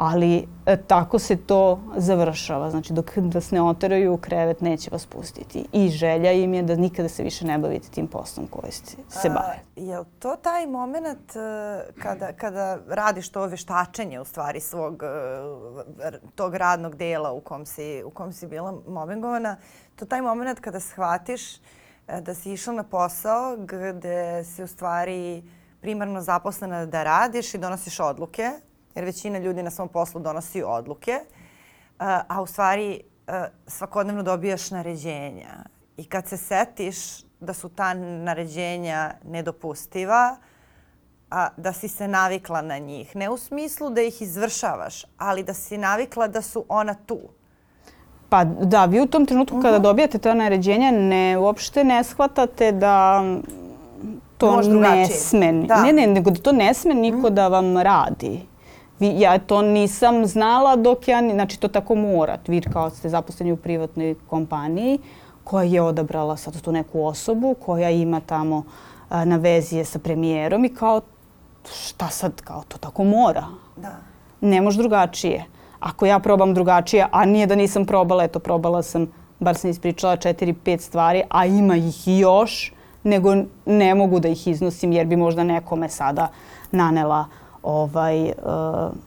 ali e, tako se to završava. Znači dok vas ne oteraju u krevet neće vas pustiti. I želja im je da nikada se više ne bavite tim poslom koji ste, se bave. A, je li to taj moment uh, kada, kada radiš to veštačenje u stvari svog uh, tog radnog dela u kom si, u kom si bila mobbingovana, to taj moment kada shvatiš uh, da si išla na posao gde si u stvari primarno zaposlena da radiš i donosiš odluke, jer većina ljudi na svom poslu donosi odluke, a u stvari svakodnevno dobijaš naređenja. I kad se setiš da su ta naređenja nedopustiva, a, da si se navikla na njih. Ne u smislu da ih izvršavaš, ali da si navikla da su ona tu. Pa da, vi u tom trenutku uh -huh. kada mhm. dobijate ta naređenja ne, uopšte ne shvatate da to ne sme. Da. Ne, ne, nego da to ne sme niko uh mhm. -huh. da vam radi ja to nisam znala dok ja, znači to tako mora. Vi kao ste zaposleni u privatnoj kompaniji koja je odabrala sad tu neku osobu koja ima tamo a, na vezije sa premijerom i kao šta sad, kao to tako mora. Da. Ne može drugačije. Ako ja probam drugačije, a nije da nisam probala, eto probala sam, bar sam ispričala četiri, pet stvari, a ima ih još, nego ne mogu da ih iznosim jer bi možda nekome sada nanela uh, ovaj, uh,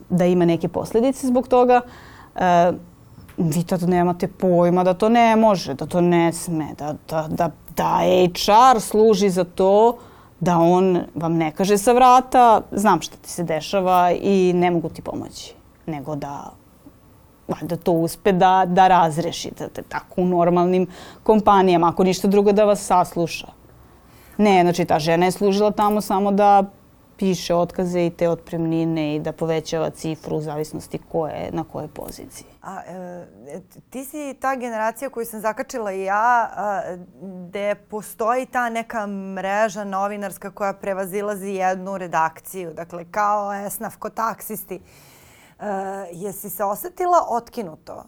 da ima neke posljedice zbog toga. Uh, vi tad nemate pojma da to ne može, da to ne sme, da, da, da, da HR služi za to da on vam ne kaže sa vrata znam šta ti se dešava i ne mogu ti pomoći, nego da da to uspe da, da razreši, da, da, tako u normalnim kompanijama, ako ništa drugo da vas sasluša. Ne, znači ta žena je služila tamo samo da piše otkaze i te otpremnine i da povećava cifru u zavisnosti ko je na kojoj poziciji. A, e, ti si ta generacija koju sam zakačila i ja, a, gde postoji ta neka mreža novinarska koja prevazilazi jednu redakciju. Dakle, kao esnaf, ko taksisti. E, jesi se osetila otkinuto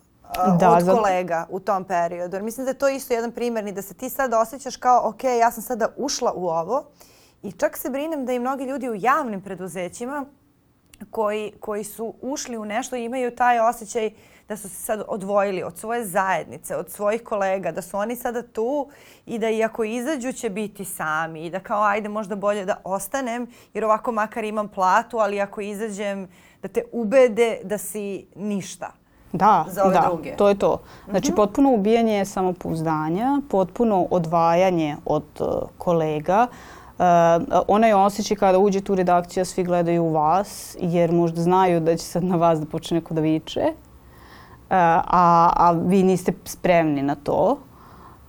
da, od kolega u tom periodu? Jer mislim da je to isto jedan primjer da se ti sad osjećaš kao, ok, ja sam sada ušla u ovo I čak se brinem da i mnogi ljudi u javnim preduzećima koji, koji su ušli u nešto imaju taj osjećaj da su se sad odvojili od svoje zajednice, od svojih kolega, da su oni sada tu i da iako izađu će biti sami i da kao ajde možda bolje da ostanem jer ovako makar imam platu, ali ako izađem da te ubede da si ništa. Da, za ove da, druge. to je to. Znači, mm -hmm. potpuno ubijanje samopouzdanja, potpuno odvajanje od uh, kolega, uh, Uh, onaj osjećaj kada uđete u redakciju, svi gledaju u vas, jer možda znaju da će sad na vas da počne neko da viče, uh, a, a vi niste spremni na to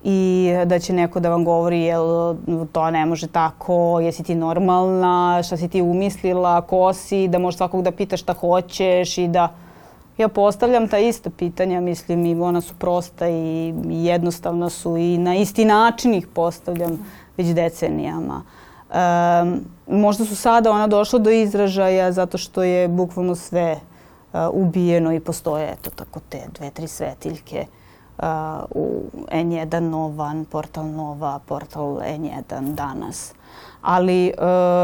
i da će neko da vam govori jel to ne može tako, jesi ti normalna, šta si ti umislila, ko si, da možeš svakog da pitaš šta hoćeš i da ja postavljam ta ista pitanja, mislim i ona su prosta i jednostavna su i na isti način ih postavljam već decenijama. Um, možda su sada ona došla do izražaja zato što je bukvalno sve uh, ubijeno i postoje eto tako te dve, tri svetiljke uh, u N1 Novan, portal Nova, portal N1 danas. Ali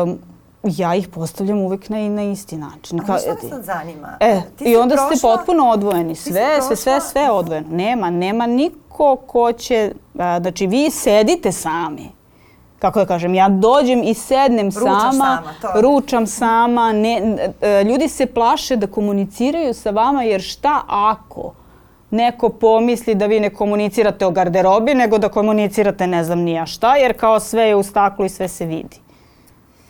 um, ja ih postavljam uvek na, na isti način. A što me sad zanima? E, Ti i onda ste prošla- potpuno odvojeni. Sve, sve, sve, sve odvojeno. Nema, nema niko ko će, a, znači vi sedite sami. Kako da kažem, ja dođem i sednem Ručaš sama, sama, ručam sama, ne, e, ljudi se plaše da komuniciraju sa vama jer šta ako neko pomisli da vi ne komunicirate o garderobi, nego da komunicirate ne znam nija šta, jer kao sve je u staklu i sve se vidi.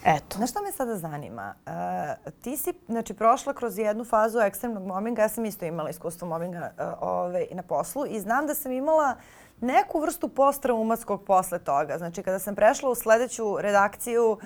Eto. Znaš šta me sada zanima? Uh, ti si znači, prošla kroz jednu fazu ekstremnog mobbinga. Ja sam isto imala iskustvo mobbinga uh, ovaj, na poslu i znam da sam imala neku vrstu posttraumatskog posle toga. Znači, kada sam prešla u sledeću redakciju uh,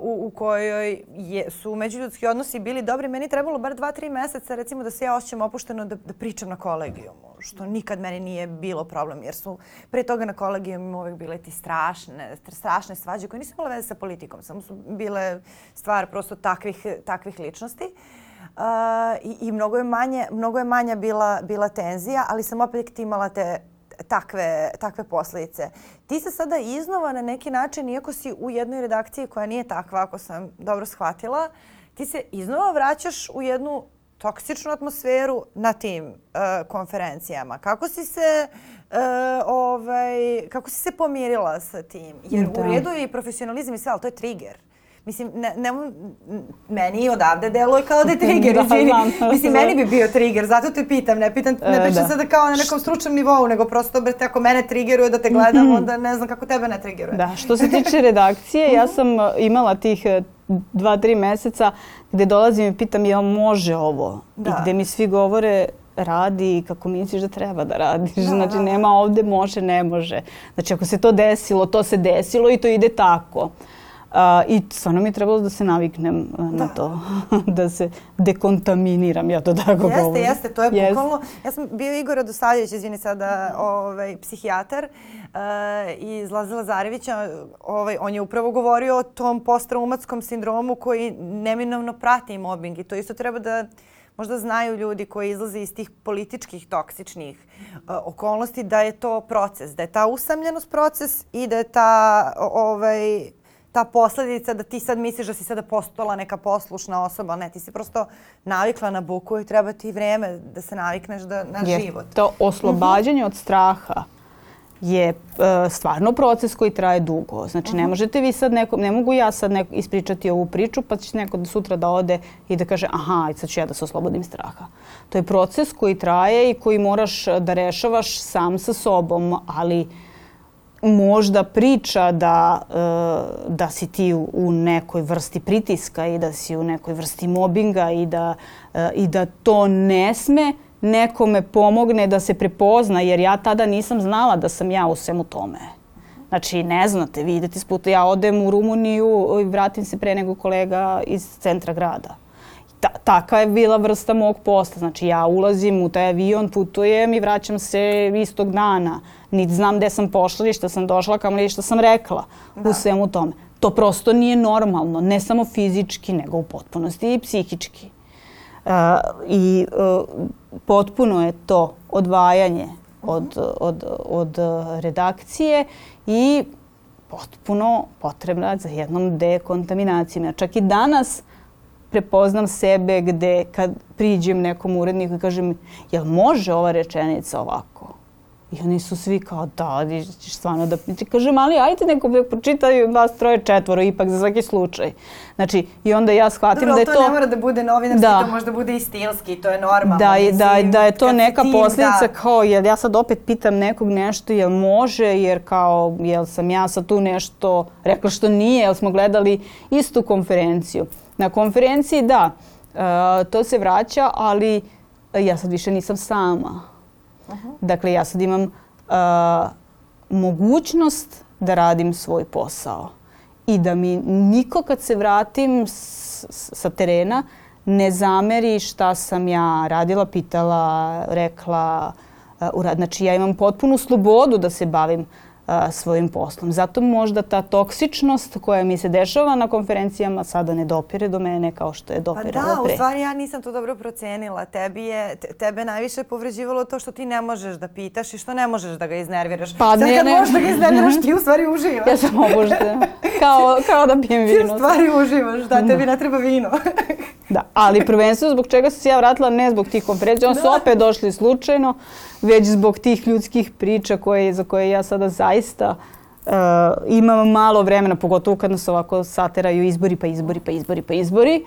u, u kojoj je, su međuljudski odnosi bili dobri, meni trebalo bar dva, tri meseca recimo da se ja osjećam opušteno da, da pričam na kolegijumu, što nikad meni nije bilo problem, jer su pre toga na kolegijumima uvek bile ti strašne, strašne svađe koje nisu imale veze sa politikom, samo su bile stvar prosto takvih, takvih ličnosti. Uh, i, I mnogo je manje, mnogo je manja bila, bila tenzija, ali sam opet imala te takve, takve posljedice. Ti se sada iznova na neki način, iako si u jednoj redakciji koja nije takva, ako sam dobro shvatila, ti se iznova vraćaš u jednu toksičnu atmosferu na tim uh, konferencijama. Kako si se uh, ovaj, kako si se pomirila sa tim? Jer Da. u redu je i profesionalizam i sve, ali to je trigger. Mislim, ne, ne, meni odavde deluje kao da je *laughs* trigger, Da, izvini. znam. Mislim, meni bi bio trigger, zato te pitam, ne pitam, ne E, pričam da. sada kao na nekom stručnom nivou, nego prosto, brate, ako mene triggeruje da te gledam, onda ne znam kako tebe ne triggeruje. Da, što se tiče redakcije, ja sam e, imala tih e, dva, tri meseca gde dolazim i pitam jel može ovo? Da. I gde mi svi govore radi kako misliš da treba da radiš. Da, znači da, da. nema ovde može, ne može. Znači ako se to desilo, to se desilo i to ide tako. A, I stvarno mi je trebalo da se naviknem e, na Da. to. *laughs* da se dekontaminiram, ja to tako Jeste, govorim. jeste, to je Jeste. bukvalno. Ja sam bio Igor Radosavljević, izvini sada, ovaj, psihijatar uh, iz Laza Lazarevića. Ovaj, on je upravo govorio o tom posttraumatskom sindromu koji neminovno prati mobbing i to isto treba da možda znaju ljudi koji izlaze iz tih političkih toksičnih uh, okolnosti da je to proces, da je ta usamljenost proces i da je ta ovaj, ta posledica da ti sad misliš da si sada postala neka poslušna osoba, ne, ti si prosto navikla na buku i treba ti vreme da se navikneš da, na Jer život. To oslobađanje od straha je e, stvarno proces koji traje dugo. Znači ne možete vi sad neko, ne mogu ja sad neko ispričati ovu priču pa će neko da sutra da ode i da kaže aha, sad ću ja da se oslobodim straha. To je proces koji traje i koji moraš da rešavaš sam sa sobom, ali možda priča da, e, da si ti u, nekoj vrsti pritiska i da si u nekoj vrsti mobinga i da, e, i da to ne sme nekome pomogne da se prepozna jer ja tada nisam znala da sam ja u svemu tome. Znači, ne znate, vi idete s puta, ja odem u Rumuniju i vratim se pre nego kolega iz centra grada. Ta, taka je bila vrsta mog posla. Znači, ja ulazim u taj avion, putujem i vraćam se istog dana. Niti znam gde sam pošla ili šta sam došla, kamo li šta sam rekla u svemu tome. To prosto nije normalno, ne samo fizički, nego u potpunosti i psihički. Uh, I uh, potpuno je to odvajanje od, od, od redakcije i potpuno potrebna za jednom dekontaminacijom. Ja čak i danas prepoznam sebe gde kad priđem nekom uredniku i kažem jel može ova rečenica ovako? I oni su svi kao da, ti ćeš stvarno da ti kažem, ali ajde neko nek pročitaju vas troje četvoro ipak za svaki slučaj. Znači, i onda ja shvatim Dobro, da je to... to ne mora da bude novinarski, Da. to može da bude i stilski, to je normalno. Da, je, da, mislim, da je to neka tim, posljedica da. kao, jel ja sad opet pitam nekog nešto, jel može, jer kao, jel sam ja sad tu nešto rekla što nije, jel smo gledali istu konferenciju. Na konferenciji, da, e, to se vraća, ali ja sad više nisam sama. Dakle, ja sad imam e, mogućnost da radim svoj posao i da mi niko kad se vratim s, s- sa terena ne zameri šta sam ja radila, pitala, rekla, uh. Znači ja imam potpunu slobodu da se bavim uh, svojim poslom. Zato možda ta toksičnost koja mi se dešava na konferencijama sada ne dopire do mene kao što je Pa dopirala da, u pre. stvari ja nisam to dobro procenila. Tebi je, te- tebe najviše povređivalo to što ti ne možeš da pitaš i što ne možeš da ga iznerviraš. Pa Sad ne, kad ne. možeš da ga iznerviraš, ti u stvari uživaš. Ja sam obožda. kao, kao da pijem *laughs* Ti u vino. stvari uživaš, da, tebi ne treba vino. Da, ali prvenstveno zbog čega sam se ja vratila ne zbog tih konferencija, oni su Da. opet došli slučajno, već zbog tih ljudskih priča koje, za koje ja sada zaista uh, imam malo vremena, pogotovo kad nas ovako sateraju izbori, pa izbori, pa izbori, pa izbori.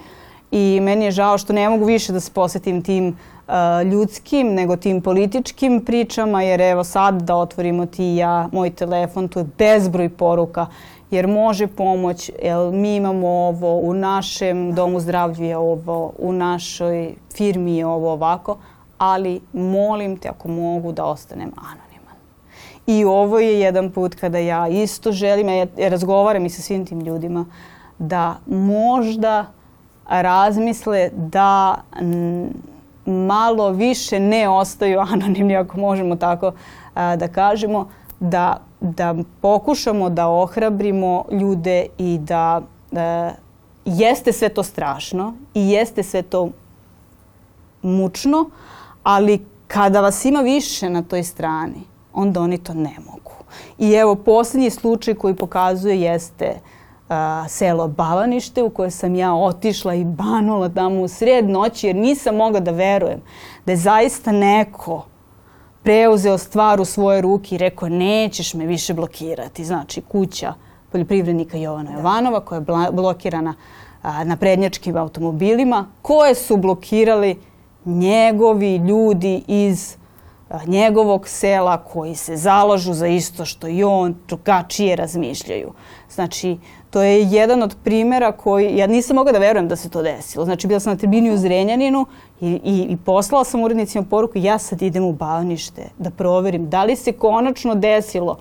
I meni je žao što ne mogu više da se posvetim tim uh, ljudskim nego tim političkim pričama, jer evo sad da otvorimo ti ja moj telefon, tu je bezbroj poruka jer može pomoć, jer mi imamo ovo, u našem domu zdravlja je ovo, u našoj firmi je ovo ovako, ali molim te ako mogu da ostanem anoniman. I ovo je jedan put kada ja isto želim, ja ja razgovaram i sa svim tim ljudima, da možda razmisle da malo više ne ostaju *laughs* anonimni, ako možemo tako a, da kažemo, da, da pokušamo da ohrabrimo ljude i da e, jeste sve to strašno i jeste sve to mučno, ali kada vas ima više na toj strani, onda oni to ne mogu. I evo, posljednji slučaj koji pokazuje jeste a, selo Bavanište u koje sam ja otišla i banula tamo u sred noći jer nisam mogla da verujem da je zaista neko preuzeo stvar u svoje ruke i rekao nećeš me više blokirati. Znači kuća poljoprivrednika Jovana Jovanova koja je blokirana a, na prednjačkim automobilima koje su blokirali njegovi ljudi iz njegovog sela koji se zalažu za isto što i on drugačije razmišljaju. Znači, to je jedan od primjera koji, ja nisam mogla da verujem da se to desilo. Znači, bila sam na tribini u Zrenjaninu i, i, i poslala sam urednicima poruku, ja sad idem u Bavnište da proverim da li se konačno desilo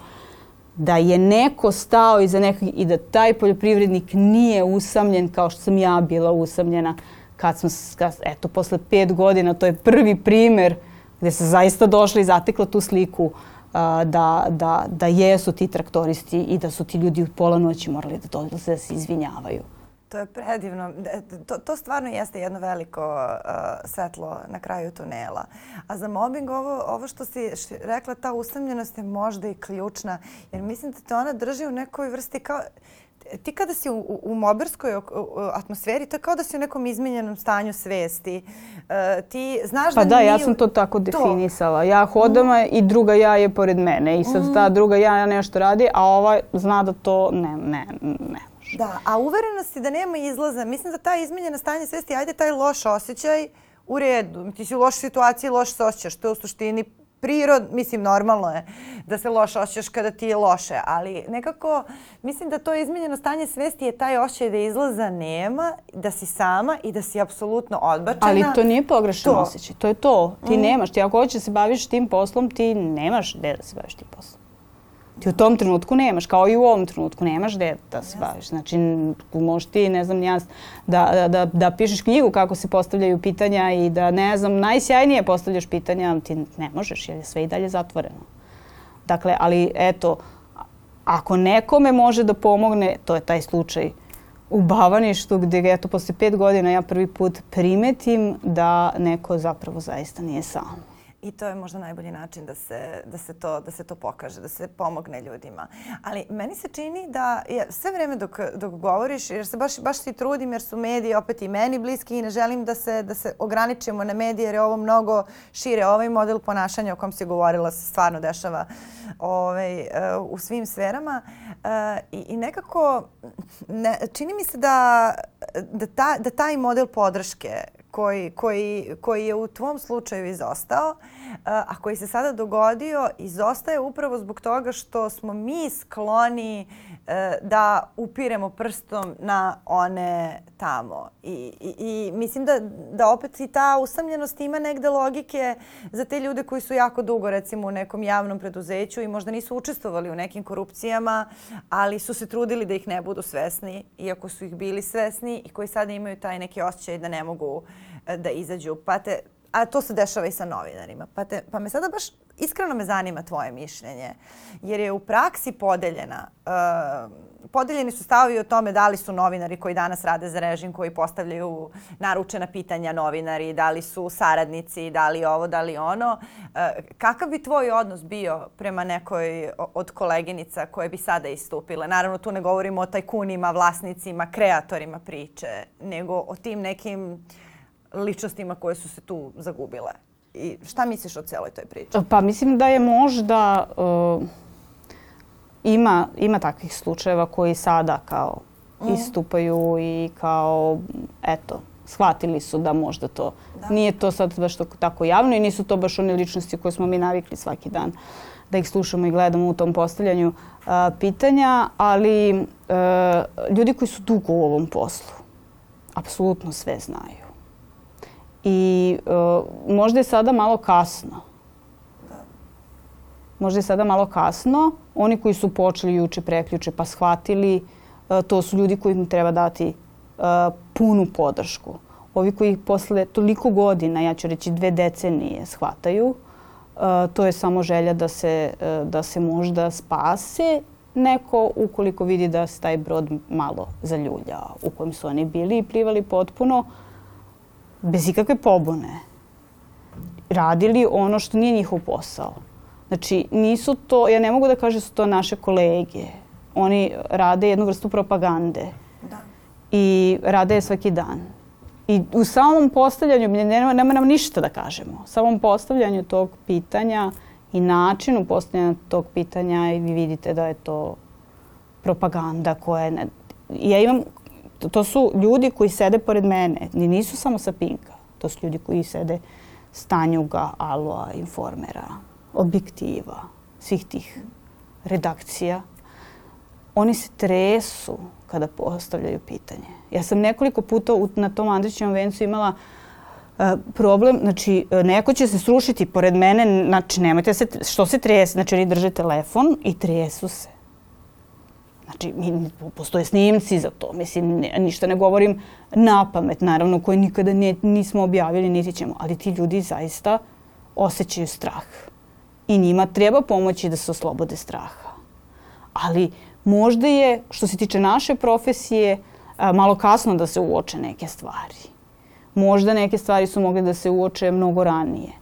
da je neko stao iza nekog i da taj poljoprivrednik nije usamljen kao što sam ja bila usamljena kad smo, s- kad, eto, posle pet godina, to je prvi primer gde se zaista došla i zatekla tu sliku a, da, da, da jesu ti traktoristi i da su ti ljudi u pola noći morali da dolaze da se izvinjavaju. To je predivno. E, To, to stvarno jeste jedno veliko uh, svetlo na kraju tunela. A za mobbing ovo, ovo što si rekla, ta usamljenost je možda i ključna. Jer mislim da te ona drži u nekoj vrsti kao... Ti kada si u, u, u- atmosferi, to je kao da si u nekom izmenjenom stanju svesti. E, ti znaš Pa da da, ja nije- sam to tako definisala. Ja hodam a i druga ja je pored mene i sad ta druga ja nešto radi, a ova zna da to ne, ne, ne. Da, a uverena si da nema izlaza. Mislim da ta izmenjena stanje svesti, ajde taj loš osjećaj, u redu. Ti si u lošoj situaciji, loš se osjećaš. To je u suštini prirod, mislim normalno je da se loše osjećaš kada ti je loše, ali nekako mislim da to izmenjeno stanje svesti je taj osjećaj da izlaza nema, da si sama i da si apsolutno odbačena. Ali to nije pogrešan To. osjećaj. To je to. Ti nemaš. Ti ako hoćeš da se baviš tim poslom, ti nemaš gde da se baviš tim poslom. Ti u tom trenutku nemaš, kao i u ovom trenutku, nemaš gde da se baviš. Znači, možeš ti, ne znam, ja, da, da, da, pišeš knjigu kako se postavljaju pitanja i da, ne znam, najsjajnije postavljaš pitanja, ti ne možeš jer je sve i dalje zatvoreno. Dakle, ali eto, ako nekome može da pomogne, to je taj slučaj u Bavaništu gdje eto posle pet godina ja prvi put primetim da neko zapravo zaista nije sam. I to je možda najbolji način da se, da se, to, da se to pokaže, da se pomogne ljudima. Ali meni se čini da je sve vreme dok, dok govoriš, jer se baš, baš ti trudim jer su mediji opet i meni bliski i ne želim da se, da se ograničimo na medije jer je ovo mnogo šire. Ovaj model ponašanja o kom si govorila se stvarno dešava ovaj, eh, u svim sferama. Eh, I, i nekako ne, čini mi se da, da, ta, da taj model podrške koji, koji, koji je u tvom slučaju izostao, a koji se sada dogodio, izostaje upravo zbog toga što smo mi skloni da upiremo prstom na one tamo. I, i, i mislim da, da opet i ta usamljenost ima negde logike za te ljude koji su jako dugo recimo u nekom javnom preduzeću i možda nisu učestvovali u nekim korupcijama, ali su se trudili da ih ne budu svesni, iako su ih bili svesni i koji sada imaju taj neki osjećaj da ne mogu e, da izađu. Pa te a to se dešava i sa novinarima. Pa, te, pa me sada baš iskreno me zanima tvoje mišljenje. Jer je u praksi podeljena, uh, podeljeni su stavovi o tome da li su novinari koji danas rade za režim, koji postavljaju naručena pitanja novinari, da li su saradnici, da li ovo, da li ono. Uh, kakav bi tvoj odnos bio prema nekoj od koleginica koje bi sada istupile? Naravno, tu ne govorimo o tajkunima, vlasnicima, kreatorima priče, nego o tim nekim ličnostima koje su se tu zagubile. I šta misliš o celoj toj priči? Pa mislim da je možda uh, ima, ima takvih slučajeva koji sada kao mm. istupaju i kao eto, shvatili su da možda to da. nije to sad baš tako javno i nisu to baš one ličnosti koje smo mi navikli svaki dan da ih slušamo i gledamo u tom postavljanju uh, pitanja, ali uh, ljudi koji su dugo u ovom poslu apsolutno sve znaju. I uh, možda je sada malo kasno. Možda je sada malo kasno. Oni koji su počeli juče, preključe pa shvatili, uh, to su ljudi koji im treba dati uh, punu podršku. Ovi koji posle toliko godina, ja ću reći dve decenije, shvataju, to je samo želja da se, da se možda spase neko ukoliko vidi da se taj brod malo zaljulja u kojem su oni bili i plivali potpuno. Bez ikakve pobune radili ono što nije njihov posao. Znači, nisu to, ja ne mogu da kažem da su to naše kolege. Oni rade jednu vrstu propagande. Da. I rade je svaki dan. I u samom postavljanju, nema, nema nam ništa da kažemo. Samom postavljanju tog pitanja i načinu postavljanja tog pitanja i vi vidite da je to propaganda koja je... Ne, ja imam to su ljudi koji sede pored mene. Ni nisu samo sa Pinka. To su ljudi koji sede Stanjuga, Aloa, Informera, Objektiva, svih tih redakcija. Oni se tresu kada postavljaju pitanje. Ja sam nekoliko puta na tom Andrićevom vencu imala uh, problem, znači neko će se srušiti pored mene, znači nemojte se, što se trese, znači oni drže telefon i tresu se. Znači, mi, postoje snimci za to. Mislim, ne, ništa ne govorim na pamet, naravno, koje nikada ne, nismo objavili, niti ćemo. Ali ti ljudi zaista osjećaju strah. I njima treba pomoći da se oslobode straha. Ali možda je, što se tiče naše profesije, malo kasno da se uoče neke stvari. Možda neke stvari su mogle da se uoče mnogo ranije.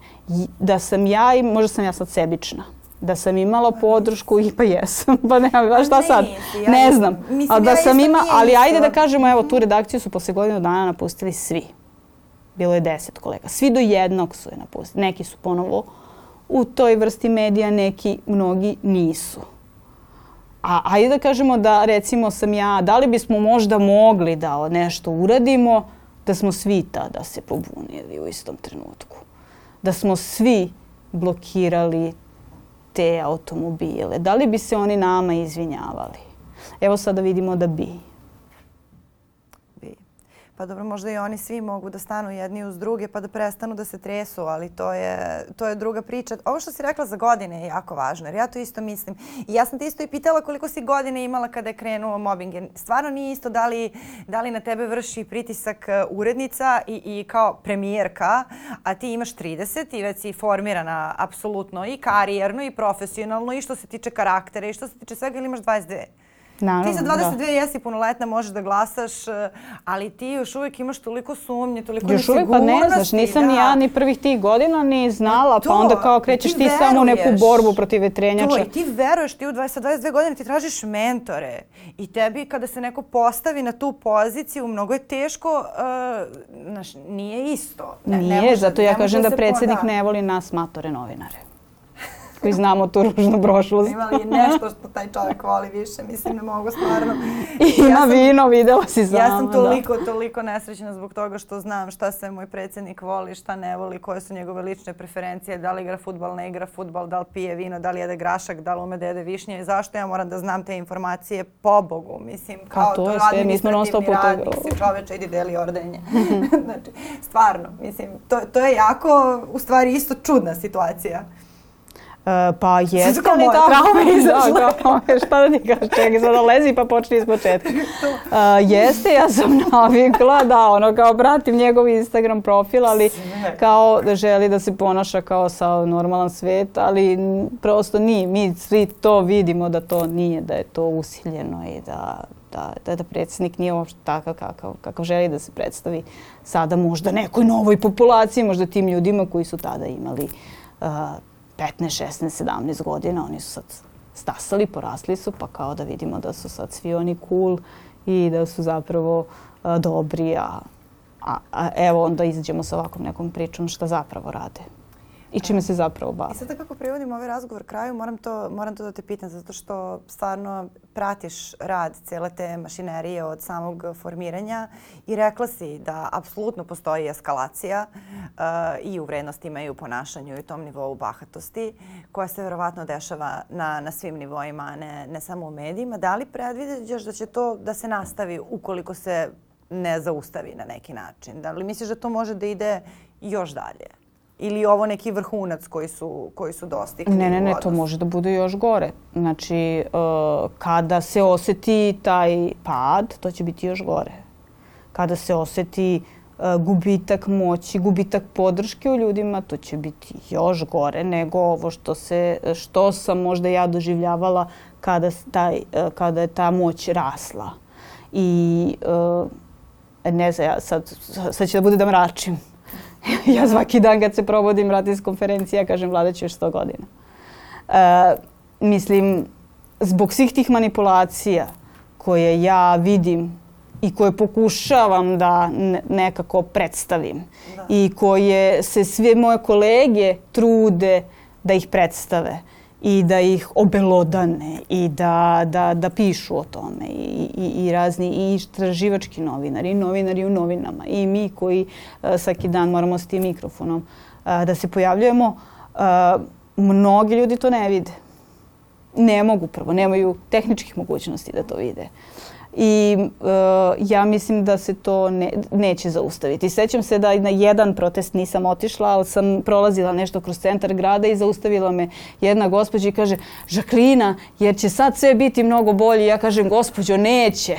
Da sam ja i možda sam ja sad sebična da sam imala podršku i pa jesam, pa ne, pa šta sad, ja, ne znam, mislim, ali da ja sam ima, ali ajde da kažemo, evo tu redakciju su posle godinu dana napustili svi. Bilo je deset kolega, svi do jednog su je napustili, neki su ponovo u toj vrsti medija, neki, mnogi nisu. A ajde da kažemo da recimo sam ja, da li bismo možda mogli da nešto uradimo, da smo svi tada se pobunili u istom trenutku. Da smo svi blokirali te automobile? Da li bi se oni nama izvinjavali? Evo sada vidimo da bi. Pa dobro, možda i oni svi mogu da stanu jedni uz druge pa da prestanu da se tresu, ali to je, to je druga priča. Ovo što si rekla za godine je jako važno, jer ja to isto mislim. I ja sam te isto i pitala koliko si godine imala kada je krenuo mobbing. Stvarno nije isto da li, da li na tebe vrši pritisak e, urednica i, i kao premijerka, a ti imaš 30 i već si formirana apsolutno i karijerno i profesionalno i što se tiče karaktera i što se tiče svega ili imaš 22. Naravno, ti sa 22 da. jesi punoletna, možeš da glasaš, ali ti još uvijek imaš toliko sumnje, toliko Još uvijek pa ne znaš, nisam da. ja ni prvih tih godina ni znala, to, pa onda kao krećeš ti, ti samo u neku borbu protiv vetrenjača. To, i ti veruješ, ti u 20, 22 godine ti tražiš mentore i tebi kada se neko postavi na tu poziciju, mnogo je teško, uh, znaš, nije isto. Ne, nije, ne može, zato ja kažem da, da predsednik ne voli nas matore novinare koji znamo tu ružnu prošlost. Ima li nešto što taj čovjek voli više? Mislim, ne mogu stvarno. *laughs* Ima ja sam, vino, videla si sama. Ja sam da. toliko, da. toliko nesrećna zbog toga što znam šta se moj predsjednik voli, šta ne voli, koje su njegove lične preferencije, da li igra futbal, ne igra futbal, da li pije vino, da li jede grašak, da li ume da jede višnje i zašto ja moram da znam te informacije po Bogu. Mislim, pa kao to, to je sve, mi smo non stop radnik, si čoveče, idi deli ordenje. *laughs* znači, stvarno, mislim, to, to je jako, u stvari, isto čudna situacija. E, pa jeste, kao ali trauma izašla. *laughs* da, kao, šta da ti kažeš, čekaj, sada lezi pa počni iz početka. Uh, jeste, ja sam *laughs* navikla, da, ono, kao pratim njegov Instagram profil, ali kao da želi da se ponaša kao sa normalan svet, ali prosto nije, mi svi to vidimo da to nije, da je to usiljeno i da da, da, da predsjednik nije uopšte takav kakav, kakav želi da se predstavi sada možda nekoj novoj populaciji, možda tim ljudima koji su tada imali uh, 15, 16, 17 godina, oni su sad stasali, porasli su, pa kao da vidimo da su sad svi oni cool i da su zapravo uh, dobri, a, a, a evo onda izađemo sa ovakvom nekom pričom šta zapravo rade i čime se zapravo bave. I sada kako privodim ovaj razgovor kraju, moram to, moram to da te pitam, zato što stvarno pratiš rad cele te mašinerije od samog formiranja i rekla si da apsolutno postoji eskalacija uh, i u vrednostima i u ponašanju i u tom nivou bahatosti koja se verovatno dešava na, na svim nivoima, ne, ne samo u medijima. Da li predviđaš da će to da se nastavi ukoliko se ne zaustavi na neki način? Da li misliš da to može da ide još dalje? Ili ovo neki vrhunac koji su, koji su dostigli? Ne, ne, ne, to može da bude još gore. Znači, uh, kada se oseti taj pad, to će biti još gore. Kada se oseti uh, gubitak moći, gubitak podrške u ljudima, to će biti još gore nego ovo što, se, što sam možda ja doživljavala kada, taj, uh, kada je ta moć rasla. I ne znam, ja sad, sad će da bude da mračim. *laughs* ja svaki dan kad se probudim, vratim iz konferencije, ja kažem vlada će još 100 godina. E, mislim, zbog svih tih manipulacija koje ja vidim i koje pokušavam da ne- nekako predstavim Da. i koje se sve moje kolege trude da ih predstave i da ih obelodane i da, da, da pišu o tome i, i, i razni i istraživački novinari i novinari u novinama i mi koji uh, svaki dan moramo s tim mikrofonom uh, da se pojavljujemo uh, mnogi ljudi to ne vide ne mogu prvo, nemaju tehničkih mogućnosti da to vide. I uh, ja mislim da se to ne, neće zaustaviti. Sećam se da na jedan protest nisam otišla, ali sam prolazila nešto kroz centar grada i zaustavila me jedna gospođa i kaže Žaklina, jer će sad sve biti mnogo bolje. Ja kažem, gospođo, neće.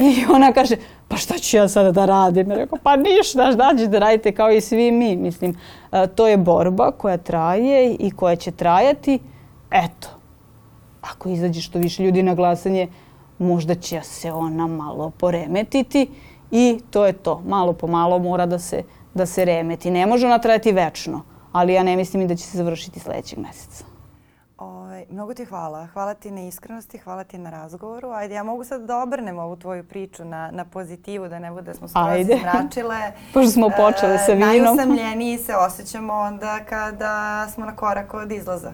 I ona kaže, pa šta ću ja sada da radim? Ja rekao, pa ništa, šta ćete da radite kao i svi mi. Mislim, uh, to je borba koja traje i koja će trajati. Eto, ako izađe što više ljudi na glasanje, možda će se ona malo poremetiti i to je to. Malo po malo mora da se, da se remeti. Ne može ona trajati večno, ali ja ne mislim i da će se završiti sledećeg meseca. Ovaj, mnogo ti hvala. Hvala ti na iskrenosti, hvala ti na razgovoru. Ajde, ja mogu sad da obrnem ovu tvoju priču na, na pozitivu, da ne bude da smo skoro Ajde. zmračile. *laughs* Pošto smo počele sa E, vinom. Najusamljeniji se osjećamo onda kada smo na koraku od izlaza.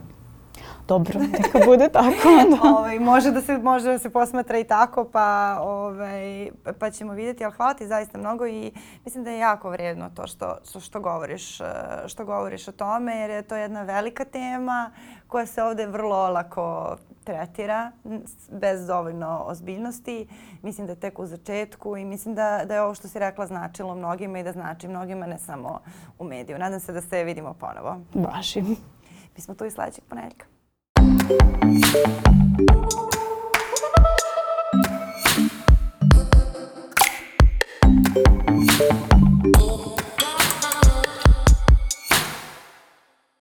Dobro, neka bude tako onda. *laughs* ovaj, može, da se, može da se posmatra i tako, pa, ovaj, pa ćemo vidjeti. Ali hvala ti zaista mnogo i mislim da je jako vredno to što, što, što, govoriš, eh, što govoriš o tome, jer je to jedna velika tema koja se ovde vrlo olako tretira bez dovoljno ozbiljnosti. Mislim da je tek u začetku i mislim da, da je ovo što si rekla značilo mnogima i da znači mnogima ne samo u mediju. Nadam se da se vidimo ponovo. Vašim. Mi smo tu i sledećeg ponedjeljka. Thank